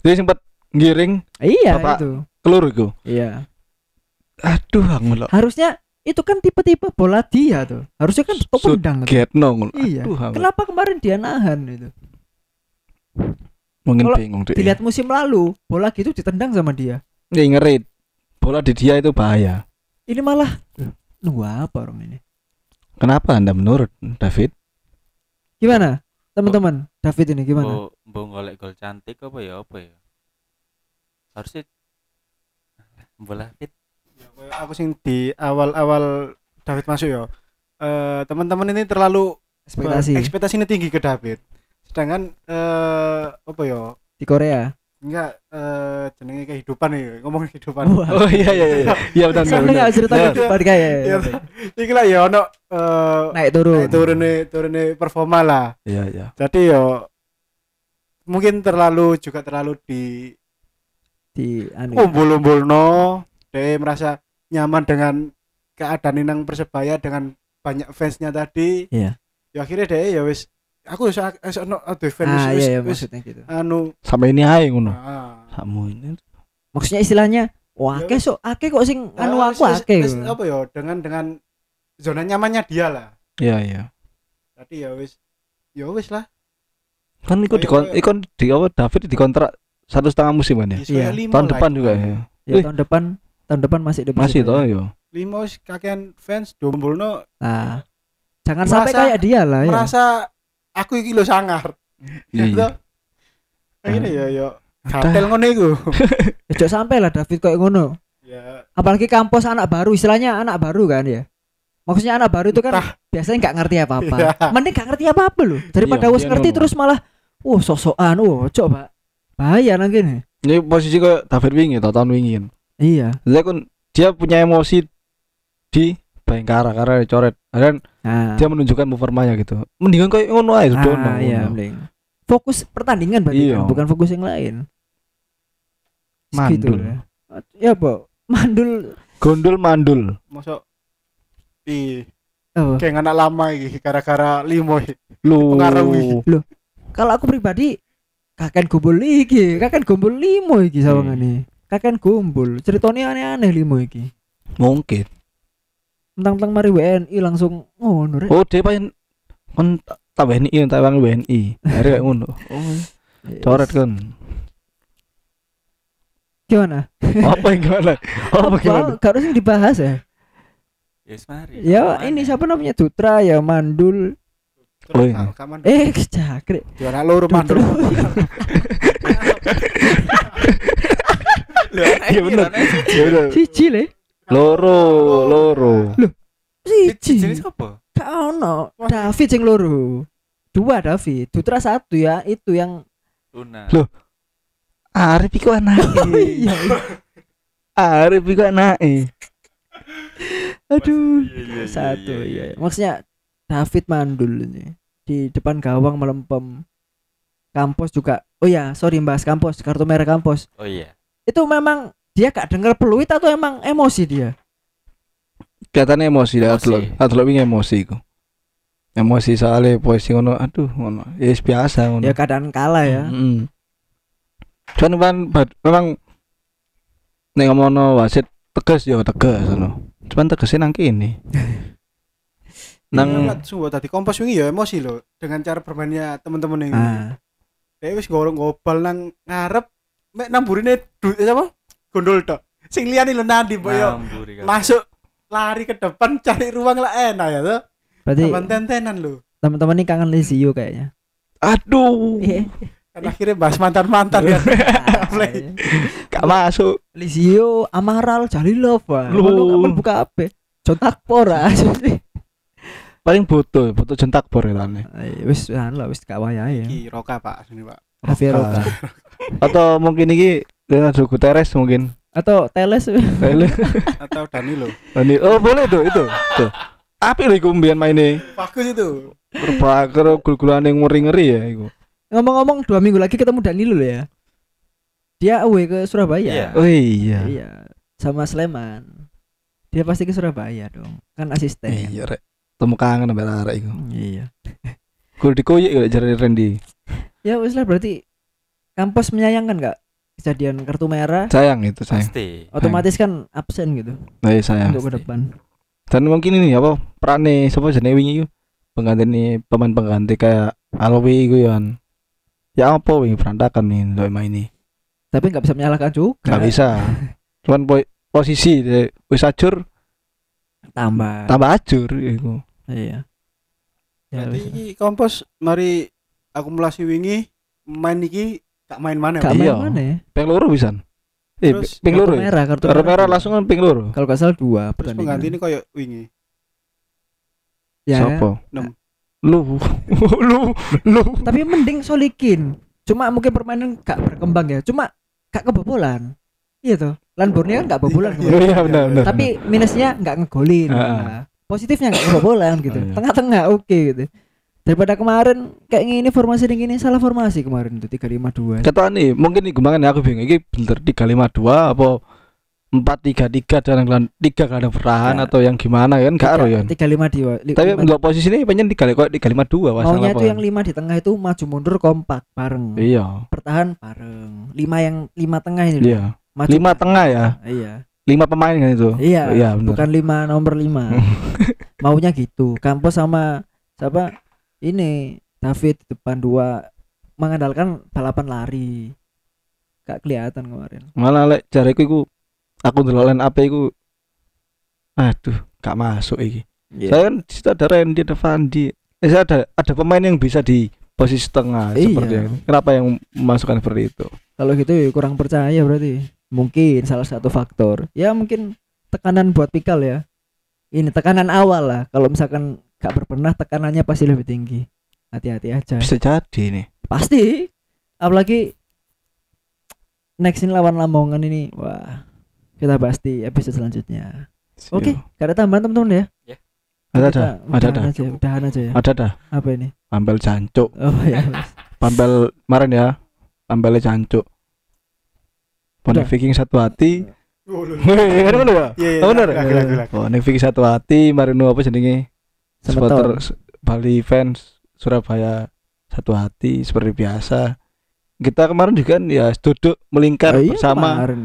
dia sempat ngiring Iya Bapak. itu. kelur iku. Iya. Aduh, aku lho. harusnya itu kan tipe-tipe bola dia tuh harusnya kan pemendang tuh. Get no. iya Aduh, kenapa kemarin dia nahan itu mungkin kalau bingung deh. dilihat musim lalu bola gitu ditendang sama dia Ya ngerit. Bola di dia itu bahaya. ini malah nunggu apa orang ini Kenapa Anda menurut David? gimana teman-teman David ini gimana Mbok mbok golek gol cantik apa ya apa ya? Harusnya bola fit. Kayak aku sing di awal-awal David masuk ya. Eh teman-teman ini terlalu ekspektasi ekspektasinya tinggi ke David. Sedangkan eh apa ya? di Korea Enggak eh jenenge kehidupan nih, ngomong kehidupan. wah Oh iya iya iya. Iya benar. saya benar, nggak benar. cerita Benar. kehidupan kayak Iya. Iki lah ya ono eh naik turun naik turune turune performa lah. Iya iya. Jadi yo mungkin terlalu juga terlalu di di anu Oh, umbul-umbulno dia merasa nyaman dengan keadaan nang persebaya dengan banyak fansnya tadi Iya. ya akhirnya dia ya wis aku wis wis ono aduh fans ah wis, iya iya wis maksudnya gitu anu Sampai ini ae ngono. ah. Sakmu ini. maksudnya istilahnya wah Ya ake sok ake kok sing Ya, anu aku ake apa ya dengan dengan zona nyamannya dia lah Iya iya. tadi ya wis ya wis lah Kan iku di ikon di apa David dikontrak satu setengah musim kan ya. Ya, Iya. lima Tahun depan juga ya. ya Wih. tahun depan tahun depan masih di Masih Persebaya. toh yo. lima wis kakean fans dombulno Nah, jangan Merasa- sampai kayak dia lah ya. merasa aku iki lo sangar Iya. gitu akhirnya ya ya gatel ngono iku Ojo sampai lah David kayak ngono. ya Apalagi kampus anak baru, istilahnya anak baru kan ya. Maksudnya anak baru itu kan Entah. biasanya nggak ngerti apa-apa. Iya. Mending nggak ngerti apa-apa loh. Daripada Iya, wis iya, ngerti terus malah wah sok-sokan, wah coba bahaya nang kene. Ini posisi kayak David wingi tahun wingi kan. Iya. Dia kan dia punya emosi di Bayangkara karena dicoret. Dan Nah, dia menunjukkan performanya gitu. Mendingan kayak ngono ae sudah ah, iya, mending. Fokus pertandingan berarti Iya. kan, bukan fokus yang lain. Segitu Mandul. ya. Ya, Pak. Mandul Gondol mandul. masuk di oh. kayak anak lama iki gara-gara limo iki. Lu. Pengaruhi. Kalau aku pribadi kakek gombol iki, kakek gombol limo iki sawangane. Kakek gombol, ceritanya aneh-aneh limo iki. Mungkin. Tentang mari WNI langsung ngono rek. Oh, dia pengen kon tak WNI tak bang WNI. Hari kayak ngono. Oh, coret kan. Gimana? Apa yang gimana? Apa gimana? Harus dibahas ya. Yes, mari. Ya ini siapa namanya Dutra ya Mandul. Oh, iya. Eh cakre. Juara loro mandul. Iya bener. Iya bener. Siji le. Loro, loro. Siji. Jenis apa? Gak ono. David sing loro. Dua David. Dutra satu ya. Itu yang Luna. Loh. Arif iku anake. iya. Arif iku anake. Aduh. Iya, iya, Satu iya, ya. Maksudnya David Mandul ini di depan gawang melempem. Kampus juga. Oh ya, sorry bahas kampus, kartu merah kampus. Oh iya. Itu memang dia gak denger peluit atau emang emosi dia? Kelihatannya emosi dah. Adlok wingi emosi iku. Emosi soalnya puisi ngono, aduh ngono. Ya wis biasa ngono. Ya keadaan kalah ya. Mm. Cuman kan memang nek ngomongno wasit tegas ya tegas ngono. Cuman tegasnya nang kene. Nang nang sungguh tadi kompos wingi ya emosi loh dengan cara bermainnya teman-teman ini. Ah, Kayak wis gorong gobal nang ngarep mek namburine du eh, apa? Gondol tok. Sing liyane lho nandi boyo. Kan. Masuk lari ke depan cari ruang lah enak ya tuh. berarti tentenan lo. teman-teman ini kangen Lizio kayaknya. aduh Iya. Kan akhirnya bahas mantan-mantan kan. Play. gak masuk. Lizio, Amaral, Jalilov. Ngono kapan buka HP? Contak pora. Paling butuh, butuh jentak bor etane. Ayo, wis anu lah wis gak wayahe ya. Ki Roka Pak sini Pak. Roca. Atau mungkin iki Leonardo Guterres mungkin. Atau Teles Tele. Atau Danilo. Ini oh boleh tuh itu. Tuh. Apa lho iku mbiyen maine? Bagus itu. Berbaker gul-gulan yang ngeri-ngeri ya iku. Ngomong-ngomong dua minggu lagi ketemu Danilo loh ya. Dia away ke Surabaya. Iya. Oh iya. Iya. Sama Sleman. Dia pasti ke Surabaya dong. Kan asisten. Iya rek. Temu kangen sampe arek iku. Iya. Gol dikoyek ya jare Randy. Ya wis lah berarti kampus menyayangkan nggak kejadian kartu merah Sayang itu sayang. Pasti. otomatis kan absen gitu Nah, iya, sayang. untuk ke Pasti. depan. Dan mungkin ini apa perane sapa jenenge wingi? Pengganti nih pemain pengganti kayak Alwi iku ya. Ya apa wingi berantakan nih untuk main ini. Tapi nggak bisa menyalahkan juga. Gak bisa. Cuman po- posisi wis ajur Tambah. tambah ajur iku. Iya. Ya, Berarti wis. iki kompos mari akumulasi wingi main iki gak main mana Gak Pak? main Iya. mana ya? Ping loro pisan. Eh, Kartu loro. ya? merah, kartu Kartu merah dua. langsung kan ping loro. Kalau nggak salah dua Terus pengganti ini koyo wingi. Ya. Sopo? Enam. Lu. lu. Lu. Tapi mending Solikin. Cuma mungkin permainan gak berkembang ya. Cuma gak kebobolan. Iya tuh. Lan Borneo kan gak kebobolan. Iya, kemarin. Iya benar benar. Tapi minusnya gak ngegolin. Ah. Nah, positifnya gak kebobolan gitu. Iya. Tengah-tengah oke gitu. Daripada kemarin kayak gini formasi yang gini salah formasi kemarin itu 352. kata nih mungkin nih kemarin aku bingung ini bener tiga lima dua apa empat tiga tiga dan gelan- tiga gelandang bertahan Ya. atau yang gimana kan gak ero ya 352. Li- tapi untuk posisi ini pengen tiga kok tiga lima dua maunya itu yang lima di tengah itu maju mundur kompak bareng. iya Bertahan bareng. Lima yang lima tengah ini. iya Maju lima tengah ya Iya. lima pemain kan itu Iya, iya bener bukan lima nomor lima. Maunya gitu. Kampus sama siapa? Ini David di depan dua mengandalkan balapan lari. Gak kelihatan kemarin. malah lek jariku iku aku ndelok line apa iku aduh gak masuk iki Iya. saya kan di situ ada Randy ada Fandi eh, saya ada ada pemain yang bisa di posisi tengah Iya. seperti itu kenapa yang memasukkan seperti itu Kalau gitu ya kurang percaya berarti. Mungkin salah satu faktor. Ya mungkin tekanan buat Pikal ya. Ini tekanan awal lah. Kalau misalkan gak berbenah tekanannya pasti lebih tinggi. Hati-hati aja. bisa jadi nih Pasti. Apalagi next ini lawan Lamongan ini. Wah. Kita bahas di episode selanjutnya. Oke, gak ada tambahan teman-teman ya? ada ada ada udahan ada aja, udahan aja ya. ada ada Apa ini? Pampel jancuk Oh ya. Pampel kemarin ya Pampelnya jancuk Bonek. Viking satu hati Oh, kan bener ya? Iya, iya. Oh, bener? gila, gila, gila. Bonek Viking satu hati Marino apa jenenge Supporter Bali fans Surabaya satu hati seperti biasa kita kemarin juga kan ya duduk melingkar Oh iya, bersama kemarin.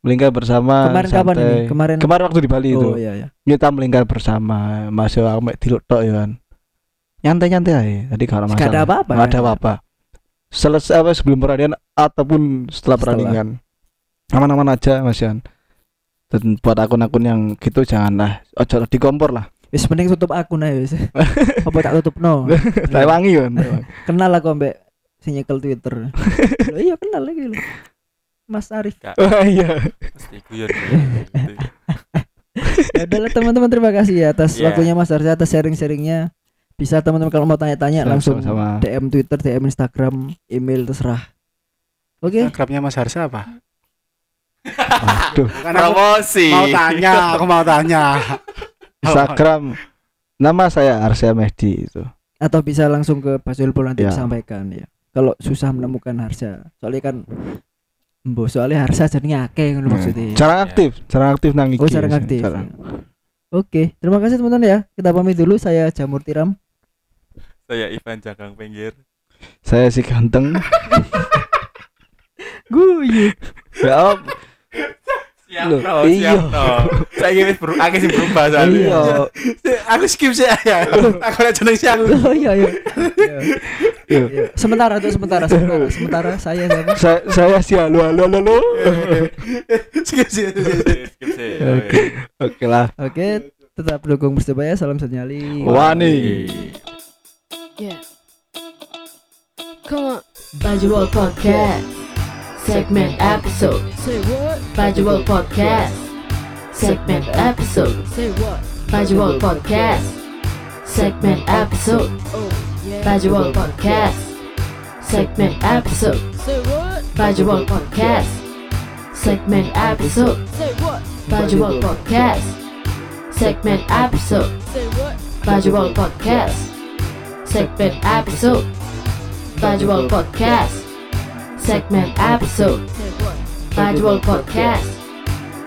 melingkar bersama Kemarin kapan santai. ini? Kemarin. kemarin waktu di Bali itu Oh iya iya. kita melingkar bersama masih ame diluk tok ya kan nyantai nyantai aja tadi kalau masalah ada apa-apa. Nggak ada apa-apa selesai apa sebelum pertandingan ataupun setelah Setelah. pertandingan aman-aman aja Mas Yan dan buat akun-akun yang gitu janganlah ojo dikompor lah Wis mending tutup akun aja wis. Apa tak tutup no? saya wangi kan kenal aku ambek si nyekel Twitter. Loh, iya kenal lagi lho. Mas Arif. Wah, iya Pasti guyon. gitu. Ya udahlah teman-teman terima kasih ya atas Iya. waktunya Mas Arif atas sharing-sharingnya. Bisa teman-teman kalau mau tanya-tanya langsung Sama-sama. DM Twitter, DM Instagram, email terserah. Oke. Instagramnya Mas Harsa apa? Aduh Promosi. mau tanya, aku mau tanya. Instagram nama saya Arsya Mehdi itu Atau bisa langsung ke Basul Pol nanti Ya. disampaikan ya. Kalau susah menemukan Harsa. Soalnya kan Mbok soalnya Harsa jadi akeh ngono maksudnya. jarang aktif jarang aktif nang Oh, sih, aktif. jarang. Oke, terima kasih teman-teman ya. Kita pamit dulu. Saya Jamur Tiram. Saya Ivan Jagang Pinggir. saya si ganteng Guyu. ya Loh, no, iya. Saya ingin ber akeh sing berubah soalnya. iya aku skip sih ya. Aku lihat jeneng sih aku. Oh iya iya. Iya. Iya. Sementara tuh sementara sementara. Sementara saya siapa? saya saya si halo halo halo Skip sih. skip sih. Sih. Oke. oke lah Oke, tetap dukung Persebaya. Salam senyali. wani Yeah. Come on. Baju Podcast. Segment episode. Say what? Baju Roll Podcast. Segment episode. Say what? Baju Roll Podcast. Segment episode. Oh, yeah. Podcast. Segment episode. Say what? Baju Roll Podcast. Segment episode. Say what? Baju Roll Podcast. Segment episode. Say what? Baju Roll Podcast. Segment episode. Baju Roll Podcast. Segment episode. Roll Podcast.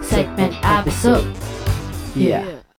Segment episode. Yeah.